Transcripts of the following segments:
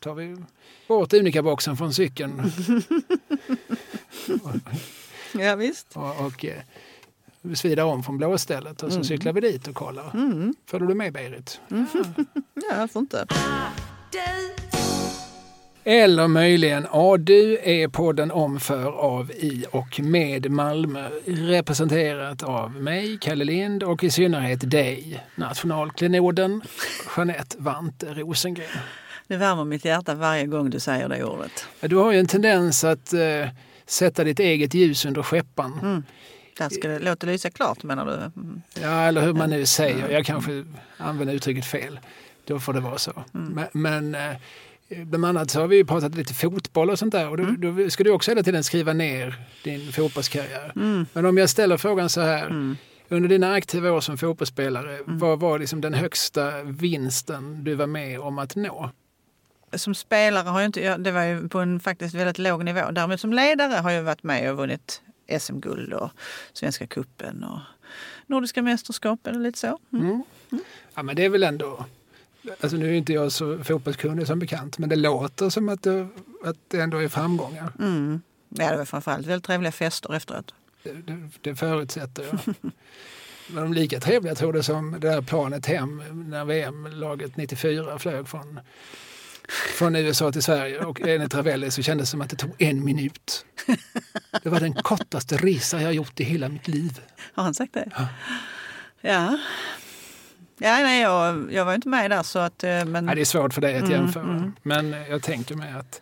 tar vi bort Unica-boxen från cykeln. Ja, visst. och, och eh, vi svidar om från blåstället och så cyklar vi dit och kollar. Mm. Följer du med Berit? Ja, varför inte? Eller möjligen ADU är podden om, för, av, i och med Malmö. Representerat av mig, Kalle Lind och i synnerhet dig, nationalklenoden Jeanette Vante Rosengren. Det värmer mitt hjärta varje gång du säger det ordet. Du har ju en tendens att eh, sätta ditt eget ljus under skeppan. Mm. Där ska det låta lysa klart menar du? Mm. Ja, eller hur man nu säger. Jag kanske använder uttrycket fel. Då får det vara så. Men, men eh, bland annat så har vi ju pratat lite fotboll och sånt där. Och då, då ska du också hela tiden skriva ner din fotbollskarriär. Men om jag ställer frågan så här. Under dina aktiva år som fotbollsspelare, vad var liksom den högsta vinsten du var med om att nå? Som spelare har jag inte, det var ju på en faktiskt väldigt låg nivå. Däremot som ledare har jag varit med och vunnit SM-guld och Svenska cupen och Nordiska mästerskap eller lite så. Mm. Ja, men det är väl ändå... Alltså nu är inte jag så fotbollskunnig som bekant, men det låter som att det, att det ändå är framgångar. Mm. Ja, det var framförallt väldigt trevliga fester efteråt. Det, det, det förutsätter jag. Men de lika trevliga tror du som det där planet hem när VM-laget 94 flög från, från USA till Sverige och enligt Ravelli så kändes det som att det tog en minut. Det var den kortaste resa jag gjort i hela mitt liv. Har han sagt det? Ja. Ja, nej, jag, jag var inte med där så att... eh, Men Ja, det är svårt för dig att Mm, jämföra. mm. Men jag tänker mig att,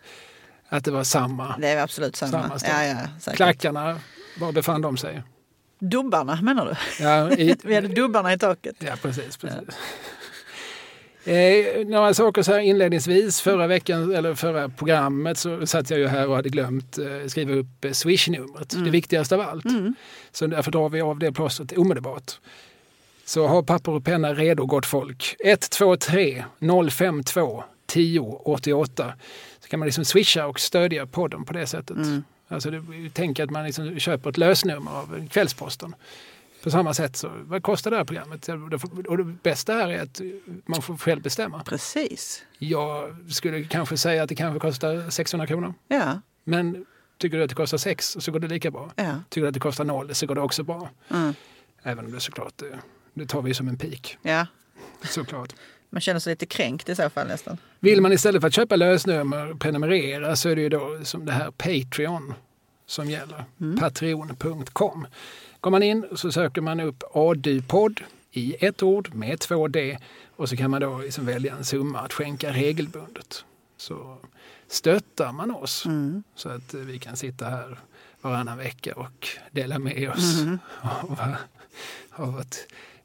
att det var samma. det är absolut samma. Samma ja, ja, säkert. Klackarna, var befann de sig? Dubbarna menar du? Ja, i, Vi hade dubbarna i taket. Ja, precis. precis. Eh, några saker så här inledningsvis. Förra veckan, eller förra programmet så satt jag ju här och hade glömt eh, skriva upp eh, Swish-numret. Det viktigaste av allt. Mm. Så därför drar vi av det plåstret omedelbart. Så ha papper och penna redo gott folk. 123 052 10 88. Så kan man liksom swisha och stödja podden på det sättet. Mm. Alltså tänk att man liksom köper ett lösnummer av Kvällsposten. På samma sätt så, vad kostar det här programmet? Och det bästa här är att man får själv bestämma. Precis. Jag skulle kanske säga att det kanske kostar 600 kronor. Ja. Men tycker du att det kostar 6 så går det lika bra. ja. Tycker du att det kostar 0 så går det också bra. Mm. Även om det såklart, det, det tar vi som en pik. ja. Såklart. Man känner sig lite kränkt i så fall nästan. Vill man istället för att köpa lösnummer prenumerera så är det ju då som det här Patreon som gäller. Patreon.com. Går man in så söker man upp ADU-podd i ett ord med två D och så kan man då liksom välja en summa att skänka regelbundet. Så stöttar man oss så att vi kan sitta här varannan vecka och dela med oss av, av vårt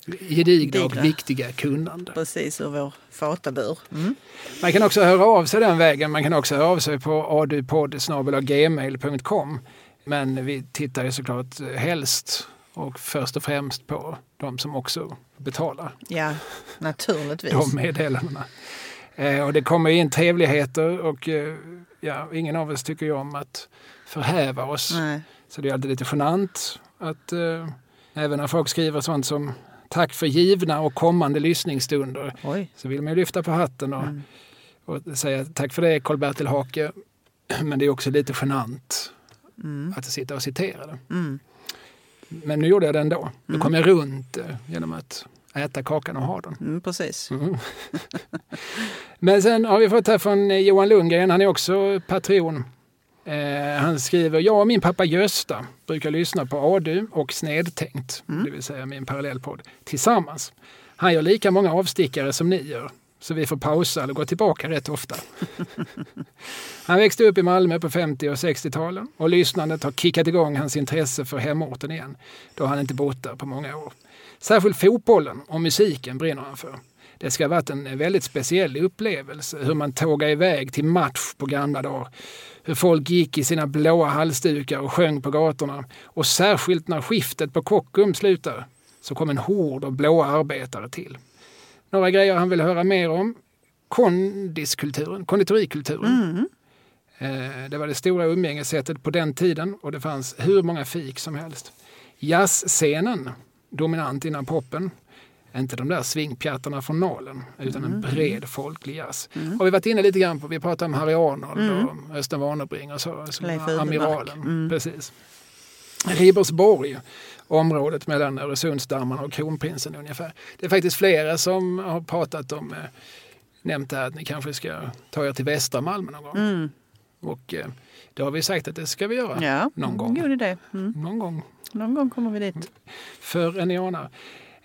gedigna och viktiga kunnande. Precis ur vår fatabur. Mm. Man kan också höra av sig den vägen. Man kan också höra av sig på adupodd.gmail.com. Men vi tittar ju såklart helst och först och främst på de som också betalar Ja, naturligtvis. de meddelandena. Eh, och det kommer in trevligheter och eh, ja, ingen av oss tycker ju om att förhäva oss. Nej. Så det är alltid lite genant att eh, även när folk skriver sånt som tack för givna och kommande lyssningsstunder Oj. så vill man ju lyfta på hatten och, Mm. och säga tack för det Karl-Bertil Hake. Men det är också lite genant Mm. att sitta och citera det. Mm. Men nu gjorde jag det ändå. Nu kom jag runt det genom att äta kakan och ha den. Mm, precis. Mm. Men sen har vi fått här från eh, Johan Lundgren, han är också Patreon. Eh, han skriver, jag och min pappa Gösta brukar lyssna på ADU och Snedtänkt, det vill säga min parallellpodd, tillsammans. Han gör lika många avstickare som ni gör, så vi får pausa eller gå tillbaka rätt ofta. han växte upp i Malmö på 50 och 60-talen och lyssnandet har kickat igång hans intresse för hemorten igen, då han inte bott där på många år. Särskilt fotbollen och musiken brinner han för. Det ska ha varit en väldigt speciell upplevelse hur man tågade iväg till match på gamla dagar. Hur folk gick i sina blåa halsdukar och sjöng på gatorna. Och särskilt när skiftet på Kockums slutade så kom en hord av blåa arbetare till. Några grejer han vill höra mer om. Kondiskulturen, konditorikulturen. Eh, Det var det stora umgängessättet på den tiden och det fanns hur många fik som helst. Jazzscenen, dominant innan poppen. Inte de där svingpjattarna från Nalen, utan en bred folklig jazz. Har vi varit inne lite grann på, vi pratade om Harry Arnold och Östen Warnerbring och så, Udemark. amiralen. Precis. Ribersborg, området mellan Öresundsdammarna och Kronprinsen ungefär. Det är faktiskt flera som har pratat om, eh, nämnt det här att ni kanske ska ta er till västra Malmö någon gång. Mm. Och eh, det har vi sagt att det ska vi göra Ja, någon gång. god idé. Mm. Någon gång Någon gång kommer vi dit. förr än anar.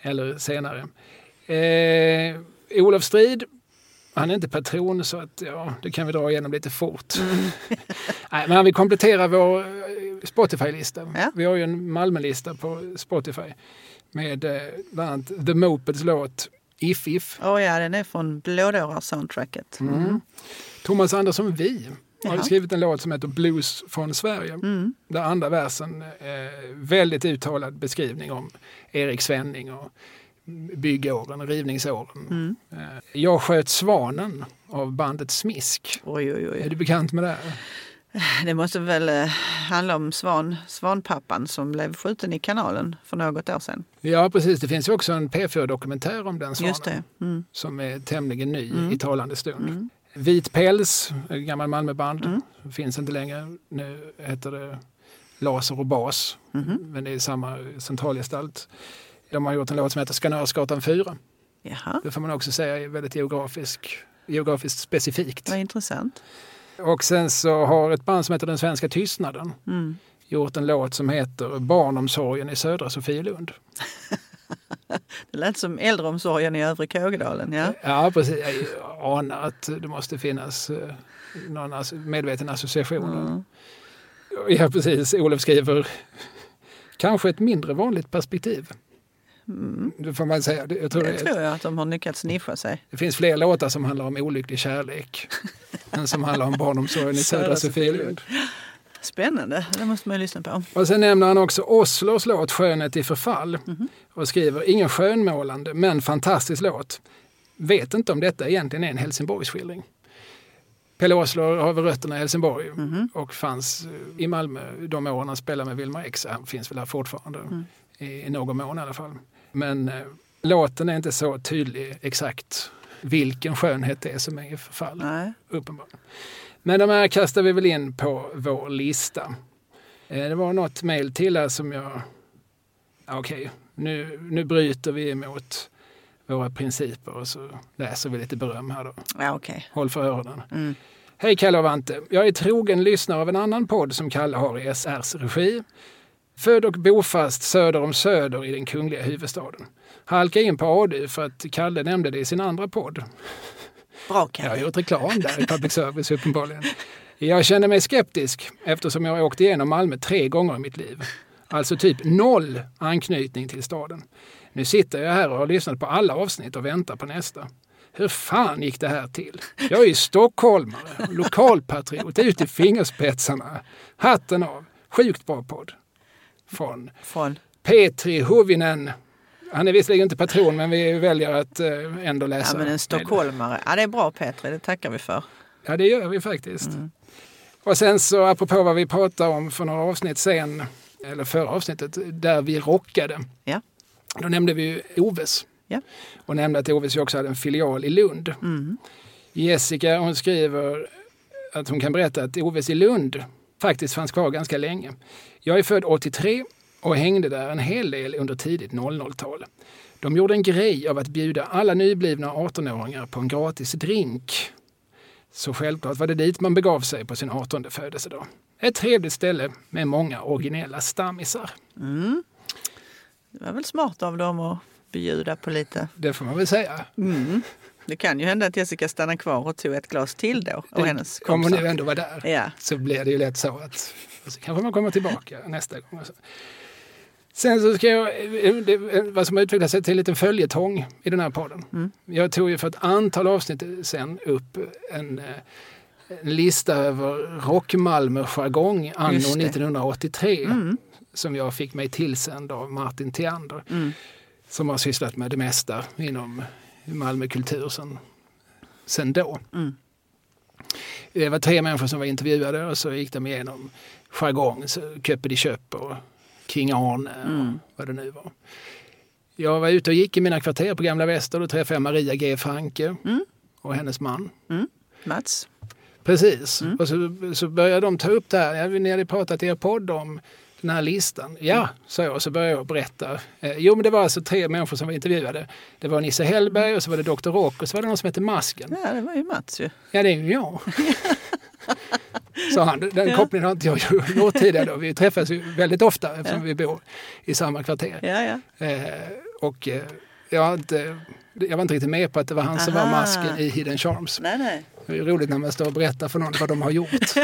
Eller senare. Eh, Olof Strid, han är inte patron så att, ja, det kan vi dra igenom lite fort. Nej, men han vill komplettera vår eh, Spotify-lista. Ja. Vi har ju en Malmö-lista på Spotify med eh, bland annat The Mopeds låt If If. Åh ja, den är från Blådårar-soundtracket. Mm. Thomas Andersson Vi har skrivit en låt som heter Blues från Sverige. Mm. Där andra versen eh, väldigt uttalad beskrivning om Erik Svenning och byggjåren, rivningsåren. Mm. Eh, jag sköt svanen av bandet Smisk. Oj, oj, Är oj. du bekant med det? här? Det måste väl eh, handla om svan, svanpappan som blev skjuten i kanalen för något år sedan. Ja, precis. Det finns ju också en P4-dokumentär om den svanen. Mm. Som är tämligen ny Mm. i talande stund. Mm. Vit päls, ett gammalt Malmöband. Mm. Finns inte längre. Nu heter det Laser och bas. Mhm. Men det är samma centralgestalt. De har gjort en låt som heter Skanörsgatan 4. Jaha, Det får man också säga är väldigt geografisk, geografiskt specifikt. vad intressant. Och sen så har ett band som heter Den svenska tystnaden Mm. gjort en låt som heter Barnomsorgen i södra Sofielund. Det lät som äldreomsorgen i övre Kågedalen. Ja. Ja, precis. Jag anar att det måste finnas eh, någon medveten association. Mm. Ja, precis. Olof skriver kanske ett mindre vanligt perspektiv. Mm. Det får man säga. Jag tror Det det, tror jag att de har lyckats nischa sig. det finns fler låtar som handlar om olycklig kärlek än som handlar om barnomsorgen i södra Sofielund. Spännande, det måste man ju lyssna på. Och sen nämner han också Oslos låt Skönhet i förfall Mhm. och skriver ingen skönmålande men fantastisk låt. Vet inte om detta egentligen är en Helsingborgsskildring. Pelle Oslo har väl rötterna i Helsingborg Mhm. och fanns eh, i Malmö de åren han spelade med Wilmer X. Han finns väl här fortfarande Mm. I, någon mån i alla fall. Men eh, låten är inte så tydlig exakt vilken skönhet det är som är i förfall. Nej. Uppenbarligen. Men de här kastar vi väl in på vår lista. Eh, Det var något mejl till här som jag... Ja, Okej, nu, nu bryter vi emot våra principer och så läser vi lite beröm här då. Ja, okej. Håll för öronen. Mm. Hej Kalle och Vante. Jag är trogen lyssnare av en annan podd som Kalle har i SRs regi. Född och bofast söder om Söder i den kungliga huvudstaden. Halka in på ADU för att Kalle nämnde det i sin andra podd. Bra Jag har Kalle. gjort reklam där i public service uppenbarligen. Jag känner mig skeptisk eftersom jag har åkt igenom Malmö tre gånger i mitt liv. Alltså typ noll anknytning till staden. Nu sitter jag här och har lyssnat på alla avsnitt och väntar på nästa. Hur fan gick det här till? Jag är ju stockholmare, lokalpatriot, ut i fingerspetsarna. Hatten av. Sjukt bra podd. Från Från. Petri Hovinen. Han är visserligen inte patron men vi väljer att eh, ändå läsa. Ja, men en stockholmare. Ja, det är bra Petri, det tackar vi för. Ja, det gör vi faktiskt. Mm. Och sen så apropå vad vi pratade om för några avsnitt sen, eller förra avsnittet, där vi rockade. Ja. Då nämnde vi ju Oves. Ja. Och nämnde att Oves ju också hade en filial i Lund. Mm. Jessica hon skriver att hon kan berätta att Oves i Lund faktiskt fanns kvar ganska länge. Jag är född 83 och hängde där en hel del under tidigt 00-tal. De gjorde en grej av att bjuda alla nyblivna 18-åringar på en gratis drink. Så självklart var det dit man begav sig på sin 18 födelsedag. Ett trevligt ställe med många originella stammisar. Mm. Det var väl smart av dem att bjuda på lite. Det får man väl säga. Mm. Det kan ju hända att Jessica stannar kvar och tog ett glas till då. Och Det- hennes Om hon nu ändå var där. Ja. så blir det ju lätt så att så kanske man kommer tillbaka nästa gång. och så. Sen så ska jag, det, vad som har utvecklat sig till en liten följetong i den här podden. Mm. Jag tog ju för ett antal avsnitt sen upp en, eh, en lista över rock-Malmö-jargong anno Just det. 1983 Mm. som jag fick mig tillsänd av Martin Theander Mm. som har sysslat med det mesta inom Malmökultur sen, sen då. Mm. Det var tre människor som var intervjuade och så gick de igenom jargong, så Köppe de Köp och King Arne och Mm. vad det nu var. Jag var ute och gick i mina kvarter på Gamla Väster. Då träffade jag Maria G. Franke Mm. och hennes man. Mats? Precis. Och så, så började de ta upp det här. Ni hade pratat i er podd om den här listan. Ja, sa jag. Och så började jag berätta. Eh, jo, men det var alltså tre människor som var intervjuade. Det var Nisse Hellberg och så var det Dr. Rock och så var det någon som hette Masken. Ja, det var ju Mats ju. Ja, det är ju jag. Sa han. Den Ja. kopplingen har inte jag gjort tidigare. Då. Vi träffas ju väldigt ofta eftersom Ja. vi bor i samma kvarter. Ja, ja. Eh, och eh, jag, inte, jag var inte riktigt med på att det var han som var Aha. masken i Hidden Charms. Nej, nej. Det är roligt när man står och berättar för någon vad de har gjort.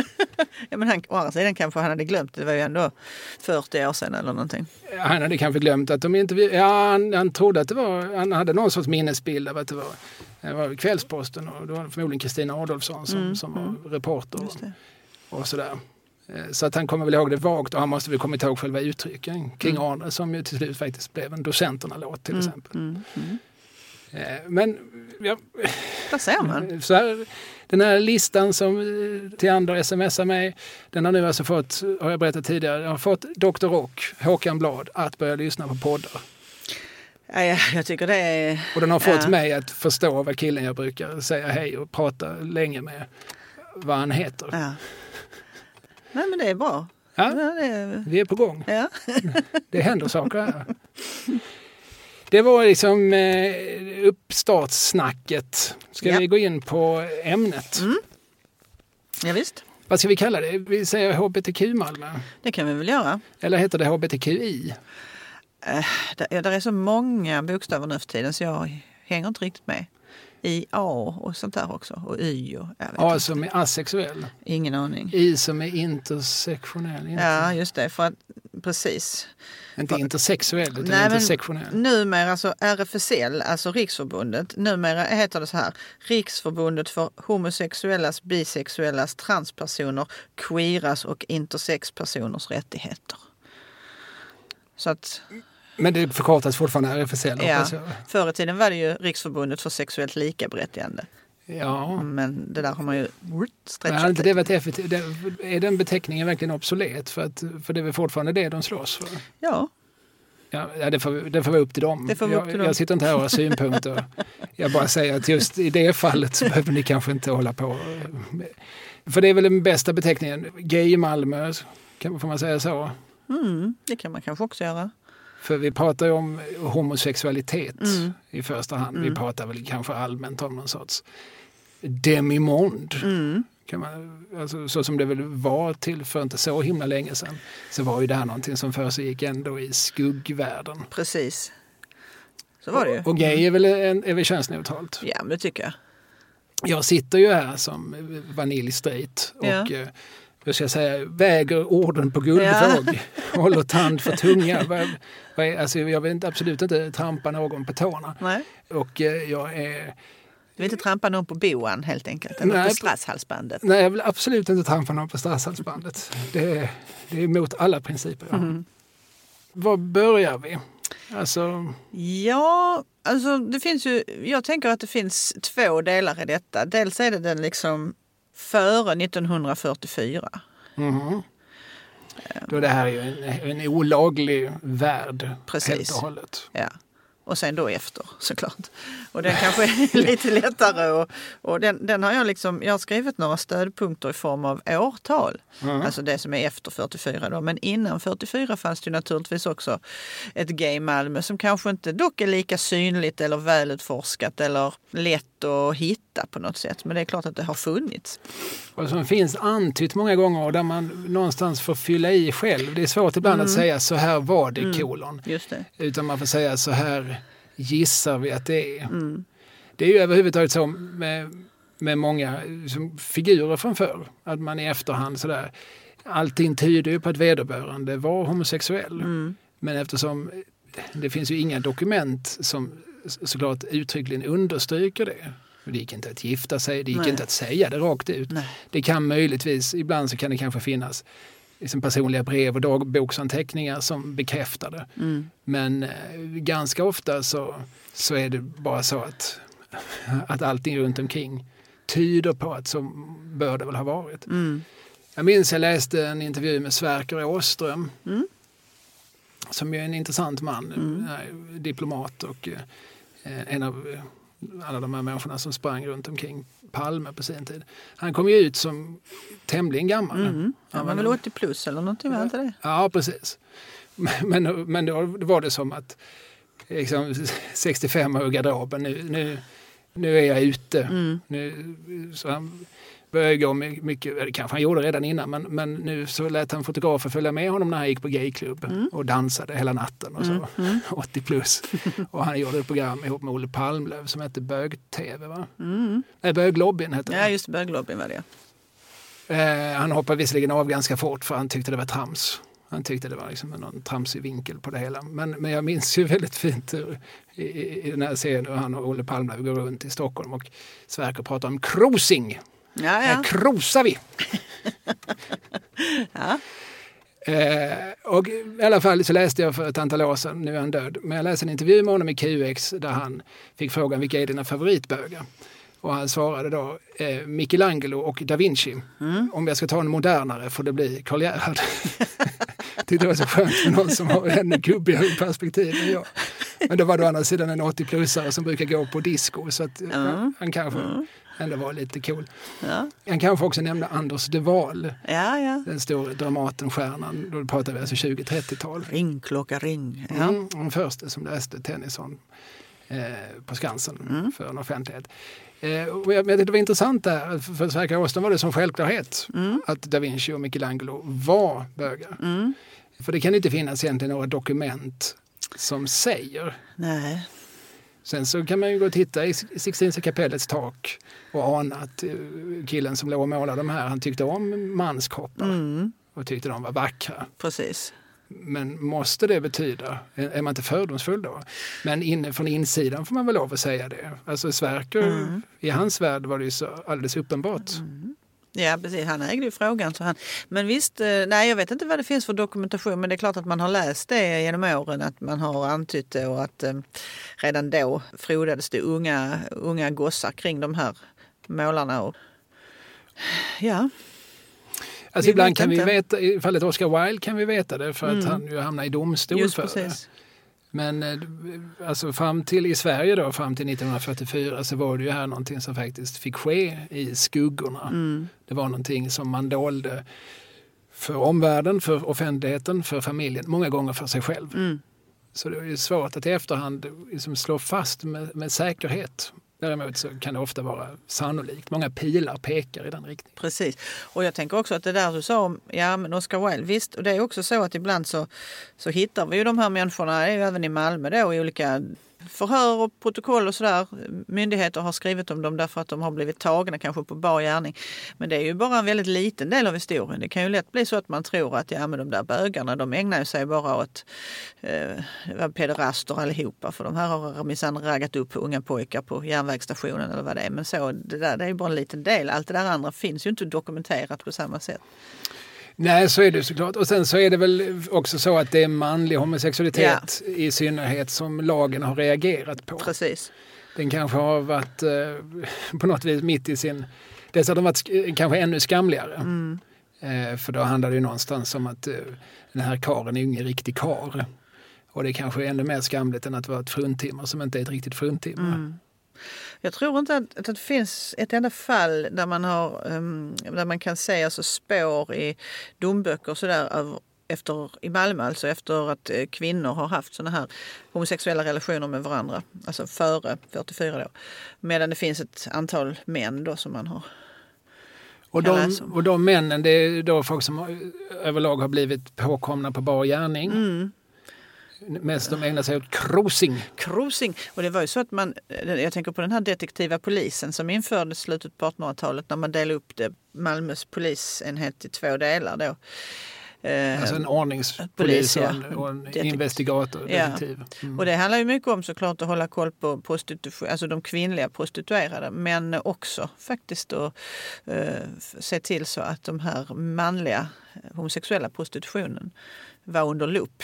Ja, men han, å andra sidan kanske han hade glömt. Det var ju ändå 40 år sedan eller någonting. Han hade kanske glömt att de inte... Ja, han, han trodde att det var... Han hade någon sorts minnesbild av att det var, det var Kvällsposten och det var förmodligen Kristina Adolfsson som, Mm, som var mm. reporter det. och sådär. Eh, Så att han kommer väl ihåg det vagt och han måste väl kommit ihåg själva uttrycken kring Arne som ju till slut faktiskt blev en Docenterna-låt till exempel. Mm, mm. Eh, Men ja, Där ser man. så här, den här listan som eh, Theander smsar mig, den har nu alltså fått, har jag berättat tidigare, jag har fått Dr. Rock, Håkan Blad, att börja lyssna på poddar. Ja, jag tycker det är... Och den har fått Ja. mig att förstå vad killen jag brukar säga hej och prata länge med, vad han heter. Ja. Nej, men det är bra. Ja, är... vi är på gång. ja. Det händer saker här. Det var liksom eh, uppstartssnacket. Ska Ja. vi gå in på ämnet? Mm. ja visst. Vad ska vi kalla det? Vi säger hbtq-Malmö. Det kan vi väl göra. Eller heter det hbtqi? Det, ja, det är så många bokstäver nu för tiden så jag hänger inte riktigt med. I A och sånt där också. Och Y och jag vet A inte. som är asexuell. Ingen aning. I som är intersektionell. Inte, Ja, just det. För att, precis. inte intersexuell utan Nej, men- intersektionell. Numera, så RFSL, alltså Riksförbundet, numera heter det så här. Riksförbundet för homosexuellas, bisexuellas, transpersoner, queeras och intersexpersoners rättigheter. Så att Men det förkortas fortfarande RFSL Ja. jag. förr i tiden var det ju Riksförbundet för sexuellt likaberättigande. Ja. Men det där har man ju Men stretchat inte det varit effektivt? Det- Är den beteckningen verkligen obsolet? För, att, för det är väl fortfarande det de slåss för? Ja, Ja, det, får, det får vara upp till dem. Det får vara upp jag, till dem. jag sitter inte här och har synpunkter. jag bara säger att just i det fallet så behöver ni kanske inte hålla på. För det är väl den bästa beteckningen. Gay Malmö, kan, får man säga så? mm, det kan man kanske också göra. För vi pratar ju om homosexualitet Mm. i första hand. Vi Mm. pratar väl kanske allmänt om någon sorts demimond. Mm. Kan man, alltså, så som det väl var till för inte så himla länge sedan. Så var ju det här någonting som försiggick ändå i skuggvärlden. Precis. Så var det ju. Och gay är väl, en, är väl könsneutralt. Ja, men det tycker jag. Jag sitter ju här som vanilj straight och Ja. Jag ska säga, väger orden på guldvåg. Håller tand för tunga. Alltså, jag vill inte- absolut inte trampa någon på tårna. Nej. Och eh, jag är... Du vill inte trampa någon på boan helt enkelt, eller Nej. på strasshalsbandet. Nej, jag vill absolut inte trampa någon på strasshalsbandet. Det, är- det är emot alla principer jag har. Mm. Var börjar vi? Alltså, Ja, alltså det finns ju, jag tänker att det finns två delar i detta. Dels är det den liksom före 1944. mhm. Då det här är ju en, en olaglig värld Precis. helt och hållet. Ja. Och sen då efter såklart. Och den kanske är lite lättare. Och, och den, den har jag liksom, jag har skrivit några stödpunkter i form av årtal. Mm. Alltså det som är efter 44 då. Men innan 44 fanns det ju naturligtvis också ett gay Malmö som kanske inte dock är lika synligt eller välutforskat eller lätt att hitta på något sätt. Men det är klart att det har funnits. Och som finns antytt många gånger och där man någonstans får fylla i själv. Det är svårt ibland Mm. att säga så här var det kolon. Just det. Utan man får säga så här gissar vi att det är. Mm. Det är ju överhuvudtaget så med, med många figurer från förr. Att man i efterhand sådär. Allting tyder ju på att vederbörande var homosexuell. Mm. Men eftersom det finns ju inga dokument som såklart uttryckligen understryker det. Det gick inte att gifta sig, det gick Nej. inte att säga det rakt ut. Nej. Det kan möjligtvis, ibland så kan det kanske finnas liksom personliga brev och dagboksanteckningar som bekräftar det. Mm. Men eh, ganska ofta så, så är det bara så att, att allting runt omkring tyder på att så bör det väl ha varit. Mm. Jag minns jag läste en intervju med Sverker Åström Mm. som är en intressant man, Mm. eh, diplomat och eh, en av alla de här människorna som sprang runt omkring Palme på sin tid. Han kom ju ut som tämligen gammal. Mm. Han var väl 80 plus eller någonting, var inte det? Ja, precis. Men, men då var det som att liksom, 65 år i garderoben, nu, nu, nu är jag ute. Mm. Nu, så han började gå my- mycket, eller kanske han gjorde redan innan, men, men nu så lät han fotografer följa med honom när han gick på gayklubb och dansade hela natten och så. 80 plus. Och han gjorde ett program ihop med Olle Palmlöv som hette Bög-TV, va? Mm. Nej, Böglobbyn hette Ja, det. just böglobbyn var det. Eh, han hoppade visserligen av ganska fort för han tyckte det var trams. Han tyckte det var liksom någon tramsig vinkel på det hela. Men, men jag minns ju väldigt fint hur, i, i, i den här serien hur han och Olle Palmlöv går runt i Stockholm och Sverker pratar om cruising. Ja, Här cruisar vi! ja. Eh, och I alla fall så läste jag för ett antal år sedan, nu är han död, men jag läste en intervju med honom i QX där han fick frågan vilka är dina favoritbögar? Och han svarade då eh, Michelangelo och da Vinci. Om jag ska ta en modernare får det bli Karl Gerhard. Tyckte det var så skönt med någon som har ännu gubbigare perspektiv än jag. Men då var det å andra sidan en 80-plussare som brukar gå på disco så att ja, han kanske ändå var lite cool. Ja. Han kanske också nämnde Anders de Waal, ja, ja. den stora Dramatenstjärnan. Då pratar vi alltså 20-30-tal. Ring, klocka, ring. Ja. Mm, den första som läste Tennyson eh, på Skansen för en offentlighet. Eh, och jag, jag det var intressant där, för, Sverker Åström var det som självklarhet att da Vinci och Michelangelo var bögar. Mm. För det kan inte finnas egentligen några dokument som säger. Nej. Sen så kan man ju gå och titta i Sixtinska kapellets tak och ana att eh, killen som låg och målade de här, han tyckte om manskroppar Mm. och tyckte de var vackra. Precis. Men måste det betyda, är man inte fördomsfull då? Men inne från insidan får man väl lov att säga det. Alltså Sverker, i hans värld var det ju så alldeles uppenbart. Ja, precis. Han ägde ju frågan. Så han... Men visst, eh, nej, jag vet inte vad det finns för dokumentation, men det är klart att man har läst det genom åren, att man har antytt det och att eh, redan då frodades det unga, unga gossar kring de här målarna. Och... Ja, Alltså Vi ibland kan vi inte. veta, i fallet Oscar Wilde kan vi veta det för att han ju hamnar i domstol just för det. Men eh, alltså fram till i Sverige då, fram till 1944 så var det ju här någonting som faktiskt fick ske i skuggorna. Mm. Det var någonting som man dolde för omvärlden, för offentligheten, för familjen, många gånger för sig själv. Mm. Så det är svårt att i efterhand liksom slå fast med, med säkerhet. Däremot så kan det ofta vara sannolikt. Många pilar pekar i den riktningen. Precis. Och jag tänker också att det där du sa om ja, men Oscar Wilde, visst, och det är också så att ibland så, så hittar vi ju de här människorna, det är ju även i Malmö då, i olika förhör och protokoll och sådär. Myndigheter har skrivit om dem därför att de har blivit tagna kanske på bar gärning. Men det är ju bara en väldigt liten del av historien. Det kan ju lätt bli så att man tror att ja, men de där bögarna de ägnar ju sig bara åt eh, pederaster allihopa för de här har minsann raggat upp unga pojkar på järnvägsstationen eller vad det är. Men så, det, där, det är ju bara en liten del. Allt det där andra finns ju inte dokumenterat på samma sätt. Nej, så är det såklart. Och sen så är det väl också så att det är manlig homosexualitet i synnerhet som lagen har reagerat på. Precis. Den kanske har varit eh, på något vis mitt i sin... Dels har den varit sk- kanske ännu skamligare. Mm. Eh, för då handlar det ju någonstans om att eh, den här karen är ju ingen riktig kar. Och det är kanske ännu mer skamligt än att vara ett fruntimmer som inte är ett riktigt fruntimmer. Mm. Jag tror inte att, att det finns ett enda fall där man, har, um, där man kan se alltså spår i domböcker och sådär efter, i Malmö, alltså efter att eh, kvinnor har haft såna här homosexuella relationer med varandra, alltså före 44 då. Medan det finns ett antal män då som man har Och, de, och de männen, det är då folk som har, överlag har blivit påkomna på bar gärning. Mm. Mest de ägnar sig åt cruising. Cruising. Och det var ju så att man, jag tänker på den här detektiva polisen som infördes slutet på 1800-talet när man delade upp det, Malmös polisenhet i två delar då. Eh, Alltså en ordningspolis och en, och en investigator, Ja. Mm. Och det handlar ju mycket om såklart att hålla koll på prostitution, alltså de kvinnliga prostituerade men också faktiskt att eh, f- se till så att de här manliga homosexuella prostitutionen var under lupp.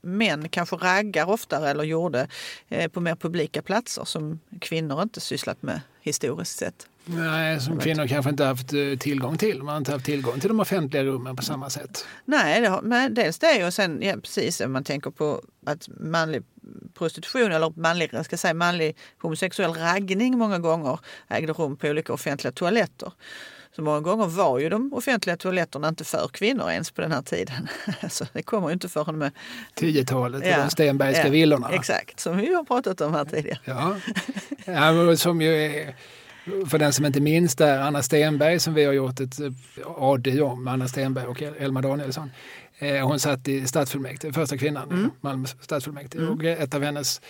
Män kanske raggar oftare eller gjorde eh, på mer publika platser som kvinnor inte sysslat med historiskt sett. Nej, som kvinnor kanske inte haft eh, tillgång till. Man har inte haft tillgång till de offentliga rummen på samma sätt. Nej, det har, men dels det och sen ja, precis om man tänker på att manlig prostitution eller manlig, jag ska säga, manlig homosexuell raggning många gånger ägde rum på olika offentliga toaletter. Så många gånger var ju de offentliga toaletterna inte för kvinnor ens på den här tiden. Så det kommer ju inte förrän med 10-talet, Ja, de Stenbergska ja, villorna. Exakt, som vi har pratat om här tidigare. Ja. ja, som ju är, för den som inte minns det, Anna Stenberg som vi har gjort ett eh, AD om, Anna Stenberg och El- Elma Danielsson. Eh, Hon satt i stadsfullmäktige, första kvinnan i Malmö stadsfullmäktige. Och ett av hennes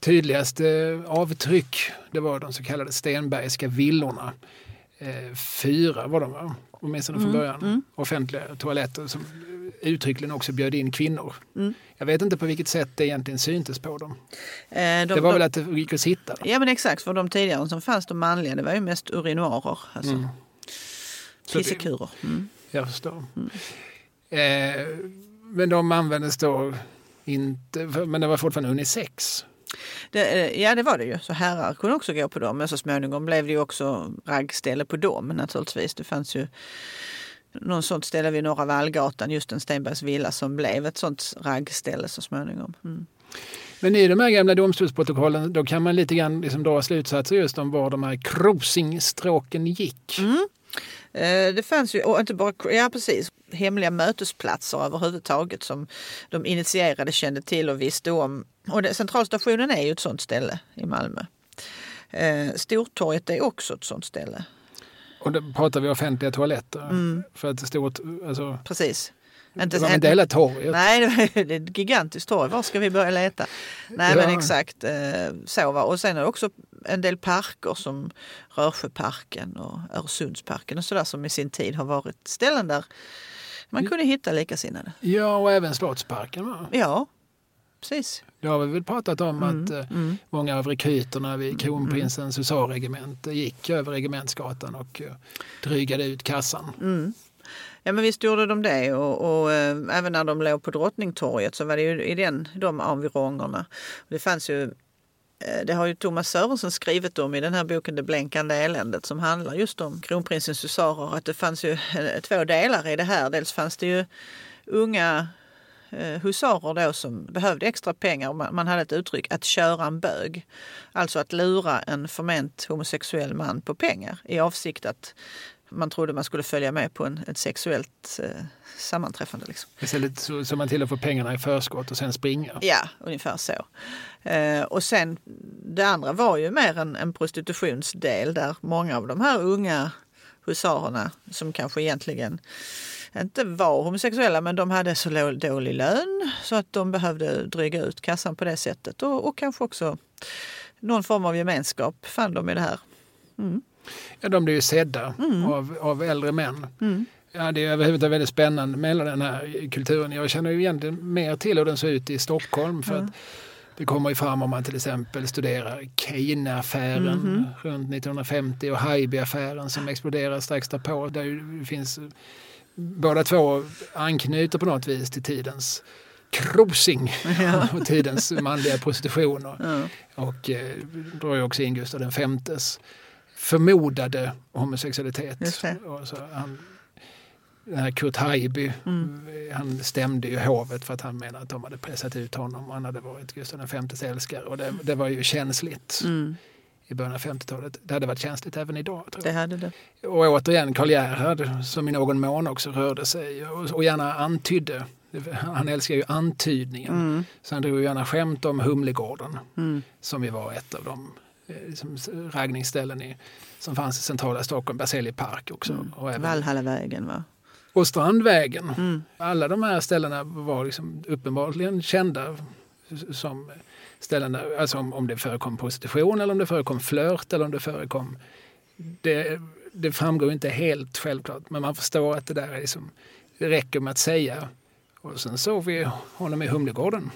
tydligaste avtryck, det var de så kallade Stenbergska villorna. Eh, Fyra var de va? Åtminstone från början. Offentliga toaletter som uttryckligen också bjöd in kvinnor. Jag vet inte på vilket sätt det egentligen syntes på dem. Eh, de- Det var de- väl att det gick att sitta. Ja men exakt, för de tidigare som fanns, de manliga, det var ju mest urinoarer. Alltså Mm. Kissekurer. Mm. Jag förstår. Eh, men de användes då inte, men det var fortfarande unisex. Det, eh, ja det var det ju, så herrar kunde också gå på dem. Men så småningom blev det ju också raggställe på dem naturligtvis. Det fanns ju någon sånt ställe vid Norra Vallgatan, just en Stenbergs villa som blev ett sånt raggställe så småningom. Mm. Men i de här gamla domstolsprotokollen då kan man lite grann liksom dra slutsatser just om var de här krosingstråken gick. Eh, Det fanns ju, och inte bara, ja precis, hemliga mötesplatser överhuvudtaget som de initierade kände till och visste om. Och det, Centralstationen är ju ett sånt ställe i Malmö. Eh, Stortorget är också ett sånt ställe. Och då pratar vi offentliga toaletter. För att det stod, alltså, Precis. det var inte hela torget. Nej, det är ett gigantiskt torg. Var ska vi börja leta? Nej, Ja. men exakt eh, så var Och sen är det också en del parker som Rörsjöparken och Öresundsparken och sådär som i sin tid har varit ställen där man kunde hitta likasinnade. Ja, och även Slottsparken. Va? Ja, precis. Det har vi väl pratat om att eh, Mm. många av rekryterna vid kronprinsens husarregemente gick över Regementsgatan och eh, drygade ut kassan. Mm. Ja men visst gjorde de det och, och eh, även när de låg på Drottningtorget så var det ju i den, de environgerna. Det fanns ju Eh, det har ju Thomas Sörensen skrivit om i den här boken Det blänkande eländet som handlar just om kronprinsens husarer. Att det fanns ju eh, två delar i det här. Dels fanns det ju unga eh, husarer då som behövde extra pengar. Man hade ett uttryck att köra en bög. Alltså att lura en förment homosexuell man på pengar i avsikt att man trodde man skulle följa med på en, ett sexuellt eh, sammanträffande. Liksom. Istället så, så man till att få pengarna i förskott och sen springa. Ja, ungefär så. Eh, och sen det andra var ju mer en, en prostitutionsdel där många av de här unga husarerna som kanske egentligen inte var homosexuella men de hade så dålig lön så att de behövde dryga ut kassan på det sättet och, och kanske också någon form av gemenskap fann de i det här. Ja, de blir ju sedda Mm. av, av äldre män. Ja, det är överhuvudtaget väldigt spännande med hela den här kulturen. Jag känner ju egentligen mer till hur den ser ut i Stockholm. För att det kommer ju fram om man till exempel studerar Keyne-affären Mhm. runt 1950 och Haijby-affären som exploderar strax därpå. Där finns, båda två anknyter på något vis till tidens krosing och tidens manliga prostitution. Och, Ja. och eh, drar ju också in Gustav den femtes förmodade homosexualitet. Han, den här Kurt Haijby, Mm. han stämde ju hovet för att han menade att de hade pressat ut honom. Han hade varit Gustav femtes älskare och det, det var ju känsligt Mm, i början av 50-talet. Det hade varit känsligt även idag. Det hade det. Och återigen Karl Gerhard som i någon mån också rörde sig och, och gärna antydde. Han älskar ju antydningen. Mm, Så han drog gärna skämt om Humlegården mm, som ju var ett av de liksom, raggningsställen i, som fanns i centrala Stockholm, Berzelii park också. Och, även, Valhallavägen va? och Strandvägen. Mm. Alla de här ställena var liksom uppenbarligen kända som ställen där, alltså om, om det förekom prostitution eller om det förekom flört eller om det förekom... Det, det framgår inte helt självklart, men man förstår att det där är liksom, det räcker med att säga. Och sen såg vi honom i Humlegården.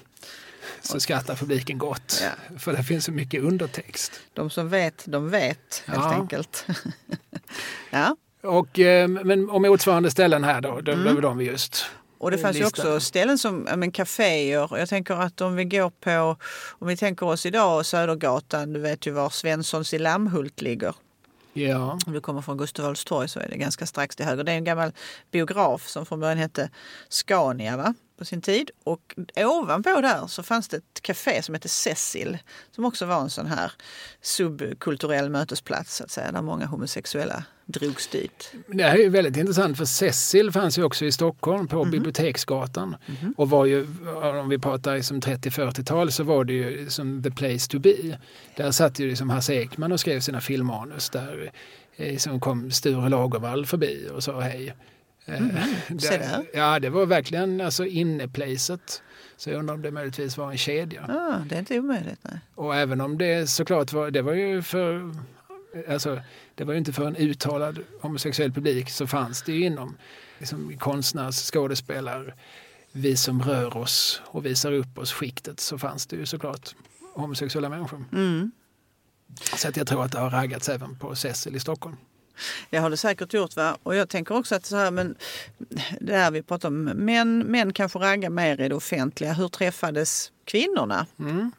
Så skrattar publiken gott, Ja. för det finns så mycket undertext. De som vet, de vet helt Ja. enkelt. ja. Och, eh, men om motsvarande ställen här då, då, Mm. de vi just Och det fanns ju också ställen som men, kaféer. Jag tänker att om vi går på, om vi tänker oss idag Södergatan, du vet ju var Svenssons i Lammhult ligger. Ja, Om du kommer från Gustav Adolfs torg så är det ganska strax till höger. Det är en gammal biograf som från början hette Scania va? på sin tid. Och ovanpå där så fanns det ett café som hette Cecil som också var en sån här subkulturell mötesplats så att säga, där många homosexuella drogs dit. det här är ju väldigt intressant för Cecil fanns ju också i Stockholm på Biblioteksgatan. Och var ju, om vi pratar liksom 30-40-tal så var det ju som the place to be. Där satt ju liksom Hasse Ekman och skrev sina filmmanus. Där eh, som kom Sture Lagervall förbi och sa hej. Se där. Ja, det var verkligen alltså inneplacet. Så jag undrar om det möjligtvis var en kedja. Ah, det är inte omöjligt. Nej. Och även om det såklart var, det var ju för, alltså det var ju inte för en uttalad homosexuell publik så fanns det ju inom liksom, konstnärs, skådespelar, vi som rör oss och visar upp oss skiktet så fanns det ju såklart homosexuella människor. Mm. Så att jag tror att det har raggats även på Cecil i Stockholm. Det har det säkert gjort. Va? Och jag tänker också att så här, men det här vi pratar om, män, män kanske raggar mer i det offentliga. Hur träffades kvinnorna? Mm.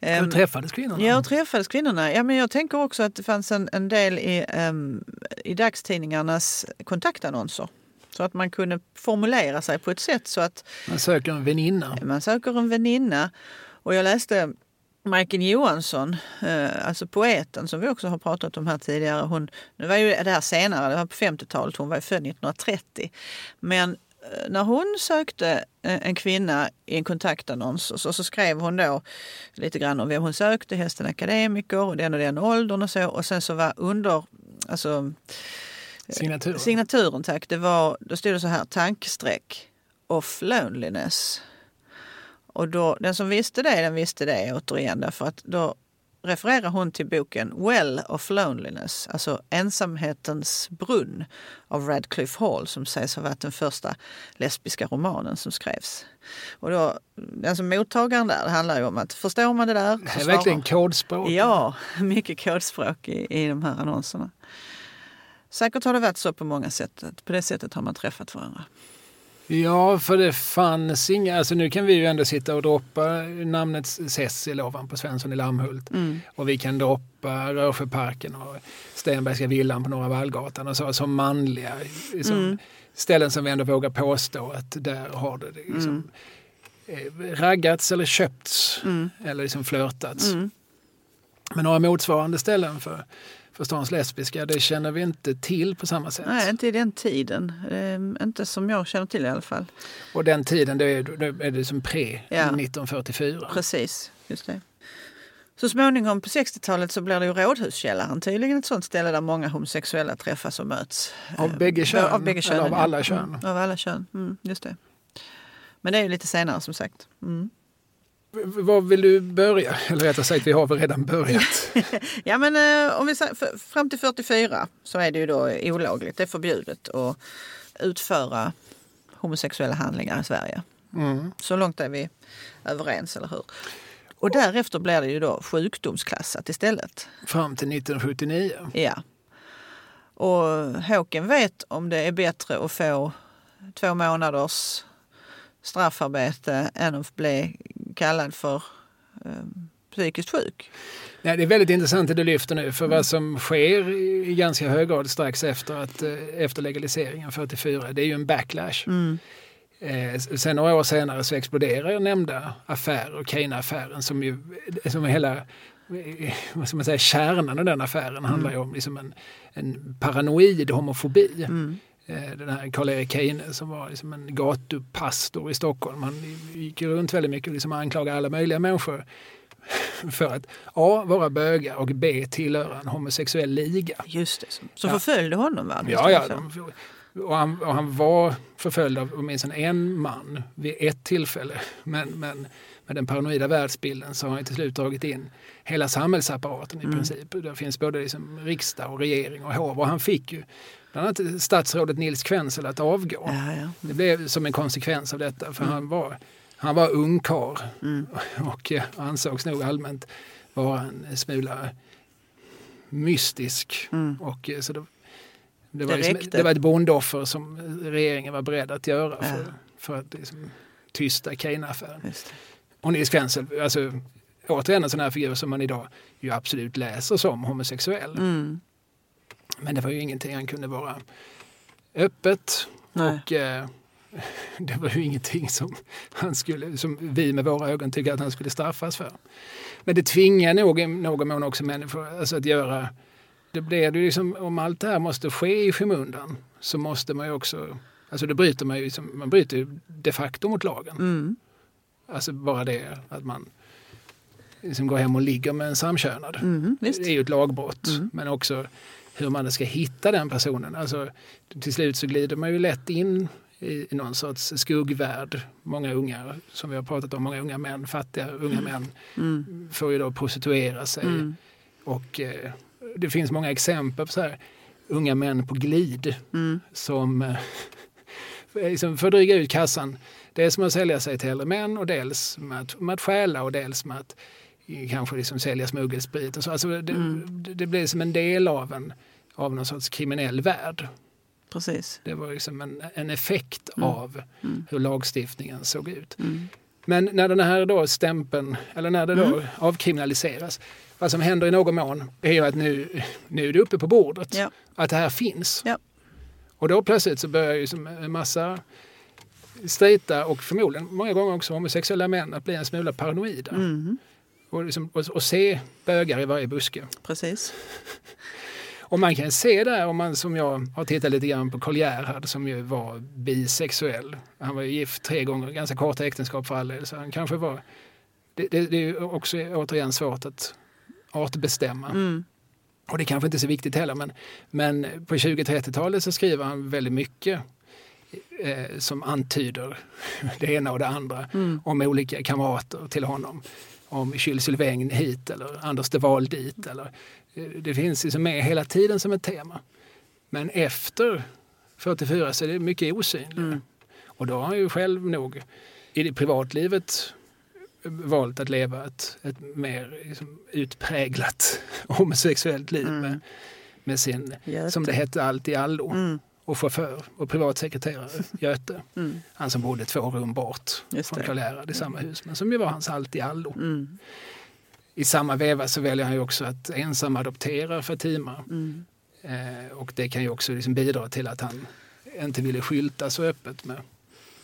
Ehm, Hur träffades kvinnorna? Ja, hur träffades kvinnorna? Ja, men jag tänker också att det fanns en, en del i, um, i dagstidningarnas kontaktannonser. Så att man kunde formulera sig på ett sätt så att Man söker en väninna. man söker en väninna. Och jag läste Majken Johansson, eh, alltså poeten som vi också har pratat om här tidigare. Hon, nu var ju det här senare, det var på 50-talet, hon var ju född 1930. Men när hon sökte eh, en kvinna i en kontaktannons så, så skrev hon då lite grann om vem hon sökte, hästen akademiker och den och den åldern och så. Och sen så var under, alltså Signatur. signaturen tack, det var, då stod det så här tankstreck off loneliness. Och då, den som visste det, den visste det återigen därför att då refererar hon till boken Well of Loneliness, alltså Ensamhetens brunn av Radcliffe Hall som sägs ha varit den första lesbiska romanen som skrevs. Och då, den som mottagaren där, det handlar ju om att förstår man det där Det är verkligen kodspråk. Ja, mycket kodspråk i, i de här annonserna. Säkert har det varit så på många sätt. På det sättet har man träffat varandra. Ja, för det fanns inga, alltså nu kan vi ju ändå sitta och droppa namnet Cecil ovanpå Svensson i Lammhult. Och vi kan droppa Rörsjöparken och Stenbergska villan på Norra Vallgatan och så som manliga liksom, ställen som vi ändå vågar påstå att där har det liksom, eh, raggats eller köpts eller liksom flörtats. Men några motsvarande ställen för, för stans lesbiska, det känner vi inte till på samma sätt. Nej, inte i den tiden. Ehm, inte som jag känner till i alla fall. Och den tiden, det är, det är det som pre Ja. 1944. Precis, just det. Så småningom på 60-talet så blir det ju Rådhuskällaren tydligen ett sånt ställe där många homosexuella träffas och möts. Av Ehm, bägge kön, Av, bägge eller könen, av ja. alla kön. Mm, av alla kön, mm, just det. Men det är ju lite senare som sagt. Mm. Var vill du börja? Eller rättare sagt, vi har väl redan börjat. Ja men eh, om vi fram till 44 så är det ju då olagligt, det är förbjudet att utföra homosexuella handlingar i Sverige. Mm. Så långt är vi överens, eller hur? Och därefter blir det ju då sjukdomsklassat istället. Fram till 1979. Ja. Och Håken vet om det är bättre att få två månaders straffarbete än att bli kallad för eh, psykiskt sjuk. Nej, det är väldigt intressant det du lyfter nu, för Mm. vad som sker i ganska hög grad strax efter, att, eh, efter legaliseringen 44, det är ju en backlash. Mm. Eh, sen några år senare så exploderar nämnda affärer, Kane-affären, som ju som är hela eh, vad ska man säga, kärnan av den affären handlar ju om liksom en, en paranoid homofobi. Mm. Eh, Den här Karl-Erik Kane som var liksom en gatupastor i Stockholm. Han gick runt väldigt mycket och liksom anklagade alla möjliga människor för att A. vara bögar och B. tillhöra en homosexuell liga. Just det, som Ja. förföljde honom va? Ja, ja. det så? de- Och han, och han var förföljd av åtminstone en man vid ett tillfälle. Men, men med den paranoida världsbilden så har han till slut dragit in hela samhällsapparaten i Mm. princip. Där finns både liksom riksdag och regering och hov. Och han fick ju bland annat statsrådet Nils Kvensel att avgå. Ja, ja. Det blev som en konsekvens av detta. För han var, han var ungkarl Mm. och eh, ansågs nog allmänt vara en smula mystisk. Mm. Och, eh, så det, det, var Det liksom, det var ett bondoffer som regeringen var beredd att göra för, Ja. för att liksom, tysta Kane-affären. Och Nils Kvensel, alltså, återigen en sån här figur som man idag ju absolut läser som homosexuell. Mm. Men det var ju ingenting han kunde vara öppet Nej. och eh, det var ju ingenting som, han skulle, som vi med våra ögon tycker att han skulle straffas för. Men det tvingar nog i någon mån också människor alltså att göra... Det blir det liksom, om allt det här måste ske i skymundan så måste man ju också... Alltså det bryter man ju, liksom- man bryter ju de facto mot lagen. Mm. Alltså bara det att man liksom går hem och ligger med en samkönad. Mm. Det är ju ett lagbrott. Mm. Men också hur man ska hitta den personen. Alltså, till slut så glider man ju lätt in i, någon sorts skuggvärld. Många unga, som vi har pratat om, många unga män, fattiga unga män Mm. får ju då prostituera sig. Mm. Och eh, det finns många exempel på så här, unga män på glid Mm. som eh, liksom får dryga ut kassan. Dels med att sälja sig till äldre män och dels med att, med att stjäla och dels med att eh, kanske liksom sälja smuggelsprit. Och så. Alltså det, Mm. det, det blir som en del av en av någon sorts kriminell värld. Precis. Det var liksom en, en effekt Mm. av Mm. hur lagstiftningen såg ut. Mm. Men när den här då stämpeln, eller när det då Mm. avkriminaliseras, vad som händer i någon mån är ju att nu, nu är det uppe på bordet. Ja. Att det här finns. Ja. Och då plötsligt så börjar ju som en massa straighta och förmodligen många gånger också homosexuella män att bli en smula paranoida. Mm. Och, liksom, och, och se bögar i varje buske. Precis. Och man kan se där, om man som jag har tittat lite grann på Karl Gerhard som ju var bisexuell. Han var ju gift tre gånger, ganska korta äktenskap för all del, så han kanske var... Det, det, det är ju också återigen svårt att artbestämma. Mm. Och det kanske inte är så viktigt heller, men, men på 20-30-talet så skriver han väldigt mycket eh, som antyder det ena och det andra Mm. om olika kamrater till honom. Om Jules Sylvain hit eller Anders de Waal dit. Eller, det finns liksom med hela tiden som ett tema. Men efter 44 så är det mycket osynligare. Mm. Och då har han ju själv nog i det privatlivet valt att leva ett, ett mer liksom, utpräglat homosexuellt liv Mm. med, med sin, Göte. som det hette, allt i allo Mm. och chaufför och privatsekreterare Göte. Mm. Han som bodde två rum bort Just från det. Karl Gerhard i samma hus, men som ju var hans allt i allo. I samma veva så väljer han ju också att ensam adoptera Fatima. Mm. Eh, och det kan ju också liksom bidra till att han inte ville skylta så öppet med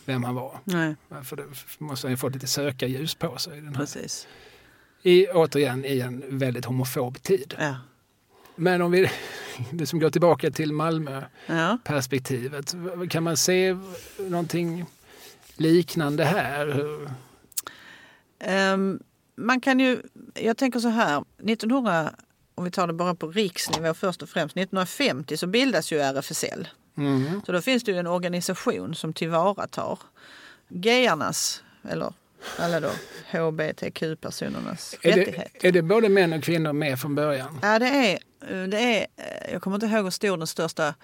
vem han var. Nej, För då måste han ju få lite sökarljus på sig. i Den här. precis. I, återigen i en väldigt homofob tid. Ja. Men om vi det som går tillbaka till Malmö-perspektivet. Ja. Kan man se någonting liknande här? Ehm, man kan ju, jag tänker så här, 1900, om vi tar det bara på riksnivå först och främst, 1950 så bildas ju RFSL. Mm. Så då finns det ju en organisation som tillvaratar gayarnas, eller alla då hbtq-personernas Är, rättigheter. det, är det både män och kvinnor med från början? Ja, det är, det är, jag kommer inte ihåg hur stor den största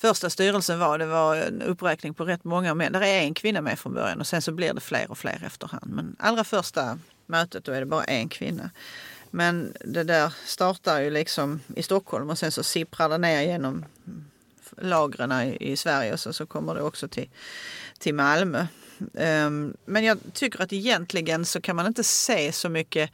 första styrelsen var. Det var en uppräkning på rätt många män. Där är en kvinna med från början och sen så blir det fler och fler efterhand. Men allra första mötet då är det bara en kvinna. Men det där startar ju liksom i Stockholm och sen så sipprar det ner genom lagren i, i Sverige och så, så kommer det också till, till Malmö. Um, men jag tycker att egentligen så kan man inte se så mycket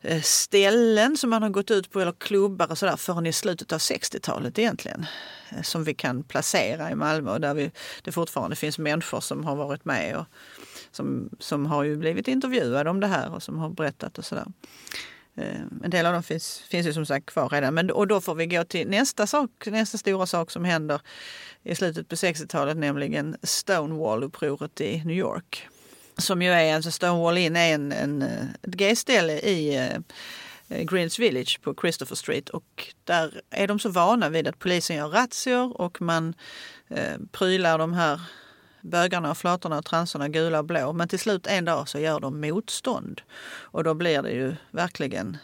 eh, ställen som man har gått ut på eller klubbar och sådär förrän i slutet av 60-talet egentligen. Eh, som vi kan placera i Malmö och där vi, det fortfarande finns människor som har varit med och som, som har ju blivit intervjuade om det här och som har berättat och sådär. Eh, en del av dem finns, finns ju som sagt kvar redan. Men, och då får vi gå till nästa, sak, nästa stora sak som händer i slutet på 60-talet, nämligen Stonewall-upproret i New York. Som ju är, alltså Stonewall Inn är en, en, ett gayställe i eh, Greens Village på Christopher Street. Och där är de så vana vid att polisen gör razzior och man eh, prylar de här bögarna och flatorna och transorna gula och blå. Men till slut en dag så gör de motstånd. Och då blir det ju verkligen,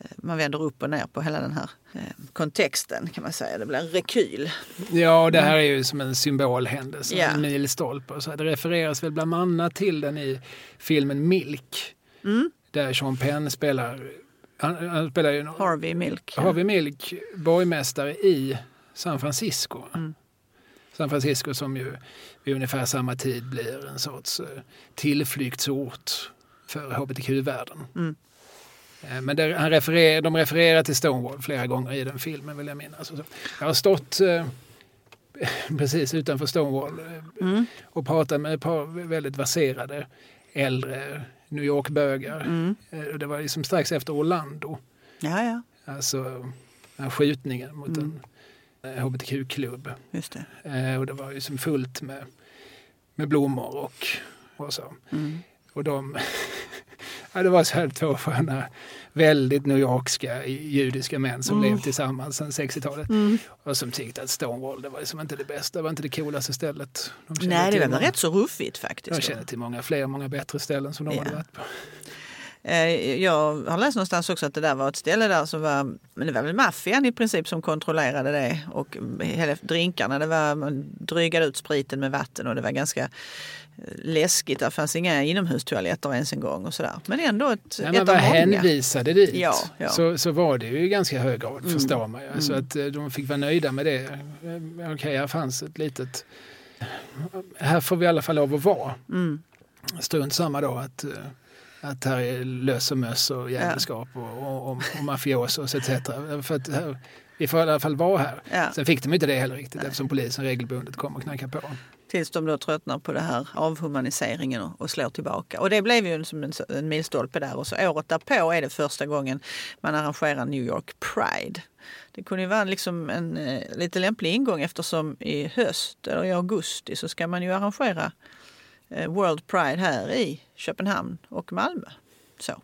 eh, man vänder upp och ner på hela den här eh, kontexten kan man säga. Det blir en rekyl. Ja, det här är ju som en symbolhändelse, Ja. en milstolpe. Så det refereras väl bland annat till den i filmen Milk. Mm. Där Sean Penn spelar, han, han spelar ju Harvey Milk. Harvey Milk, borgmästare i San Francisco. Mm. San Francisco som ju vid ungefär samma tid blir en sorts eh, tillflyktsort för hbtq-världen. Mm. Eh, Men där, han refererar, de refererar till Stonewall flera gånger i den filmen vill jag minnas. Och så- Jag har stått eh, precis utanför Stonewall Mm. och pratat med ett par väldigt verserade äldre New York-bögar. Mm. Det var liksom strax efter Orlando, Ja, ja, alltså den här skjutningen mot Mm. en hbtq-klubb. just det. Eh, och det var ju som fullt med, med blommor och, och så. Mm. Och de, ja, det var så här två sköna, väldigt New Yorkska judiska män som Mm. levt tillsammans sedan 60-talet. Mm. Och som tyckte att Stonewall det var liksom inte det bästa, det var inte det coolaste stället. De kände Nej, det var många- rätt så ruffigt faktiskt. De känner till många fler, många bättre ställen som de Ja. hade varit på. Eh, Jag har läst någonstans också att det där var ett ställe där som var, men det var väl maffian i princip som kontrollerade det och hela drinkarna, det var, man drygade ut spriten med vatten och det var ganska eh, läskigt. Det fanns inga inomhustoaletter ens en gång och sådär. Men ändå ett, När ett av många. hänvisade dit Ja, ja. Så, så var det ju i ganska hög grad, Mm. förstår man ju. Alltså Mm. att eh, de fick vara nöjda med det. Okej, här fanns ett litet... Här får vi i alla fall lov att vara. Mm. Strunt samma då att, att här är lös och möss och jävelskap och, och, och, och mafiosos etc. För att här, vi får i alla fall vara här. Ja. Sen fick de inte det heller riktigt eftersom polisen regelbundet kom och knackade på. Tills de då tröttnar på det här avhumaniseringen och, och slår tillbaka. Och det blev ju som en, en milstolpe där. Och så året därpå är det första gången man arrangerar New York Pride. Det kunde ju vara liksom en eh, lite lämplig ingång eftersom i höst eller i augusti så ska man ju arrangera eh, World Pride här i Köpenhamn och Malmö. Så.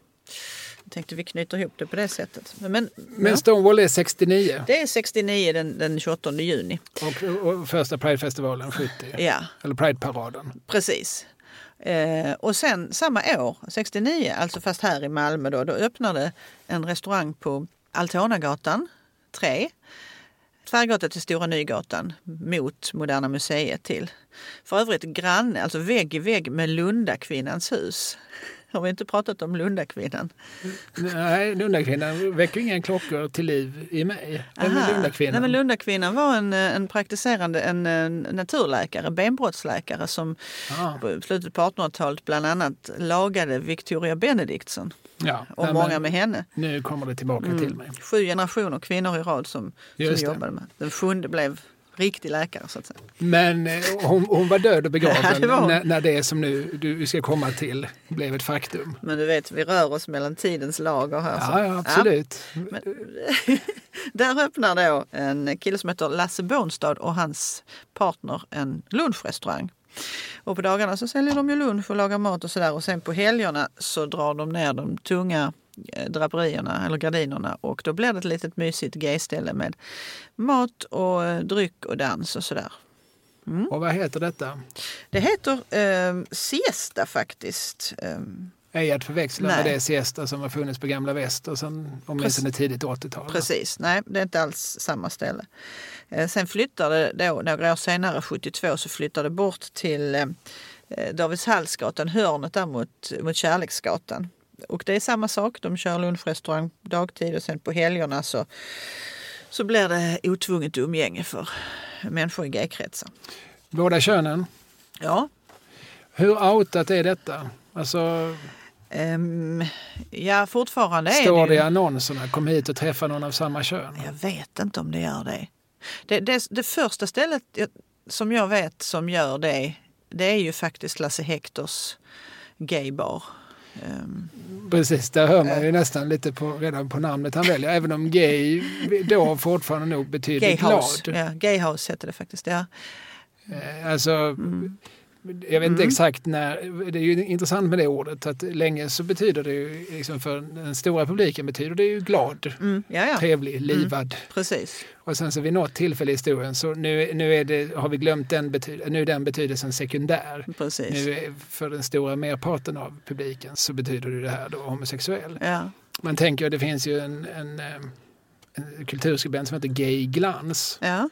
Jag tänkte vi knyter ihop det på det sättet. Men, Men ja, Stonewall är 69 det är 69 den, den 28 juni. och, och första Pridefestivalen 70. Ja, Eller Prideparaden. Precis. Eh, och sen samma år, 69, alltså fast här i Malmö då, då öppnade en restaurang på Altonagatan 3. Tvärgata till Stora Nygatan mot Moderna Museet till. För övrigt granne, alltså vägg i vägg med Lundakvinnans hus. Har vi inte pratat om Lundakvinnan? Nej, Lundakvinnan väcker inga klockor till liv i mig. Vem Aha. är Lundakvinnan? Nej, men Lundakvinnan var en, eh, en praktiserande en, en naturläkare, benbrottsläkare som Ja, på slutet på 1800-talet bland annat lagade Victoria Benedictsson ja. och Nej, många med henne. Nu kommer det tillbaka Mm. till mig. Sju generationer kvinnor i rad som, som Just det. jobbade med. Den sjunde blev riktig läkare så att säga. Men eh, hon, hon var död och begraven Ja, det när, det som nu du ska komma till blev ett faktum. Men du vet, vi rör oss mellan tidens lager här. Ja, ja absolut. Men, där öppnar då en kille som heter Lasse Bånstad och hans partner en lunchrestaurang. Och på dagarna så säljer de ju lunch och lagar mat och sådär. Och sen på helgerna så drar de ner de tunga draperierna eller gardinerna och då blir det ett litet mysigt gayställe med mat och eh, dryck och dans och sådär. Och vad heter detta? Det heter eh, siesta faktiskt. Eh, Ej att förväxla Nej. med det siesta som har funnits på Gamla Väster sedan åtminstone tidigt 80-tal. Precis, nej det är inte alls samma ställe. Eh, sen flyttade då, några år senare, 72, så flyttade bort till eh, Davidshallsgatan, hörnet där mot, mot Kärleksgatan. Och det är samma sak, de kör lunchrestaurang dagtid och sen på helgerna så, så blir det otvunget umgänge för människor i gaykretsar. Båda könen. Ja, Hur outat är detta? Alltså, ehm, ja fortfarande är står det i annonserna kom hit och träffa någon av samma kön? Jag vet inte om det gör det. Det, det, det första stället som jag vet som gör det, det är ju faktiskt Lasse Hectors gaybar. Ehm, Precis, där hör man ju nästan lite på, redan på namnet han väljer. Även om gay då fortfarande nog betyder Gayhouse. glad. Ja, Gayhouse heter det faktiskt. Ja. Eh, Alltså, Mm. Jag vet inte exakt när. Det är ju intressant med det ordet. Att länge så betyder det ju, liksom för den stora publiken betyder det ju glad, Mm, ja, ja, trevlig, livad. precis. Och sen så vid något tillfälle i historien så nu, nu är det, har vi glömt den, bety, nu är den betydelsen sekundär. precis. Nu är, för den stora merparten av publiken så betyder det här då homosexuell. Ja. Man tänker att det finns ju en, en, en kulturskribent som heter Gay Glans. Ja.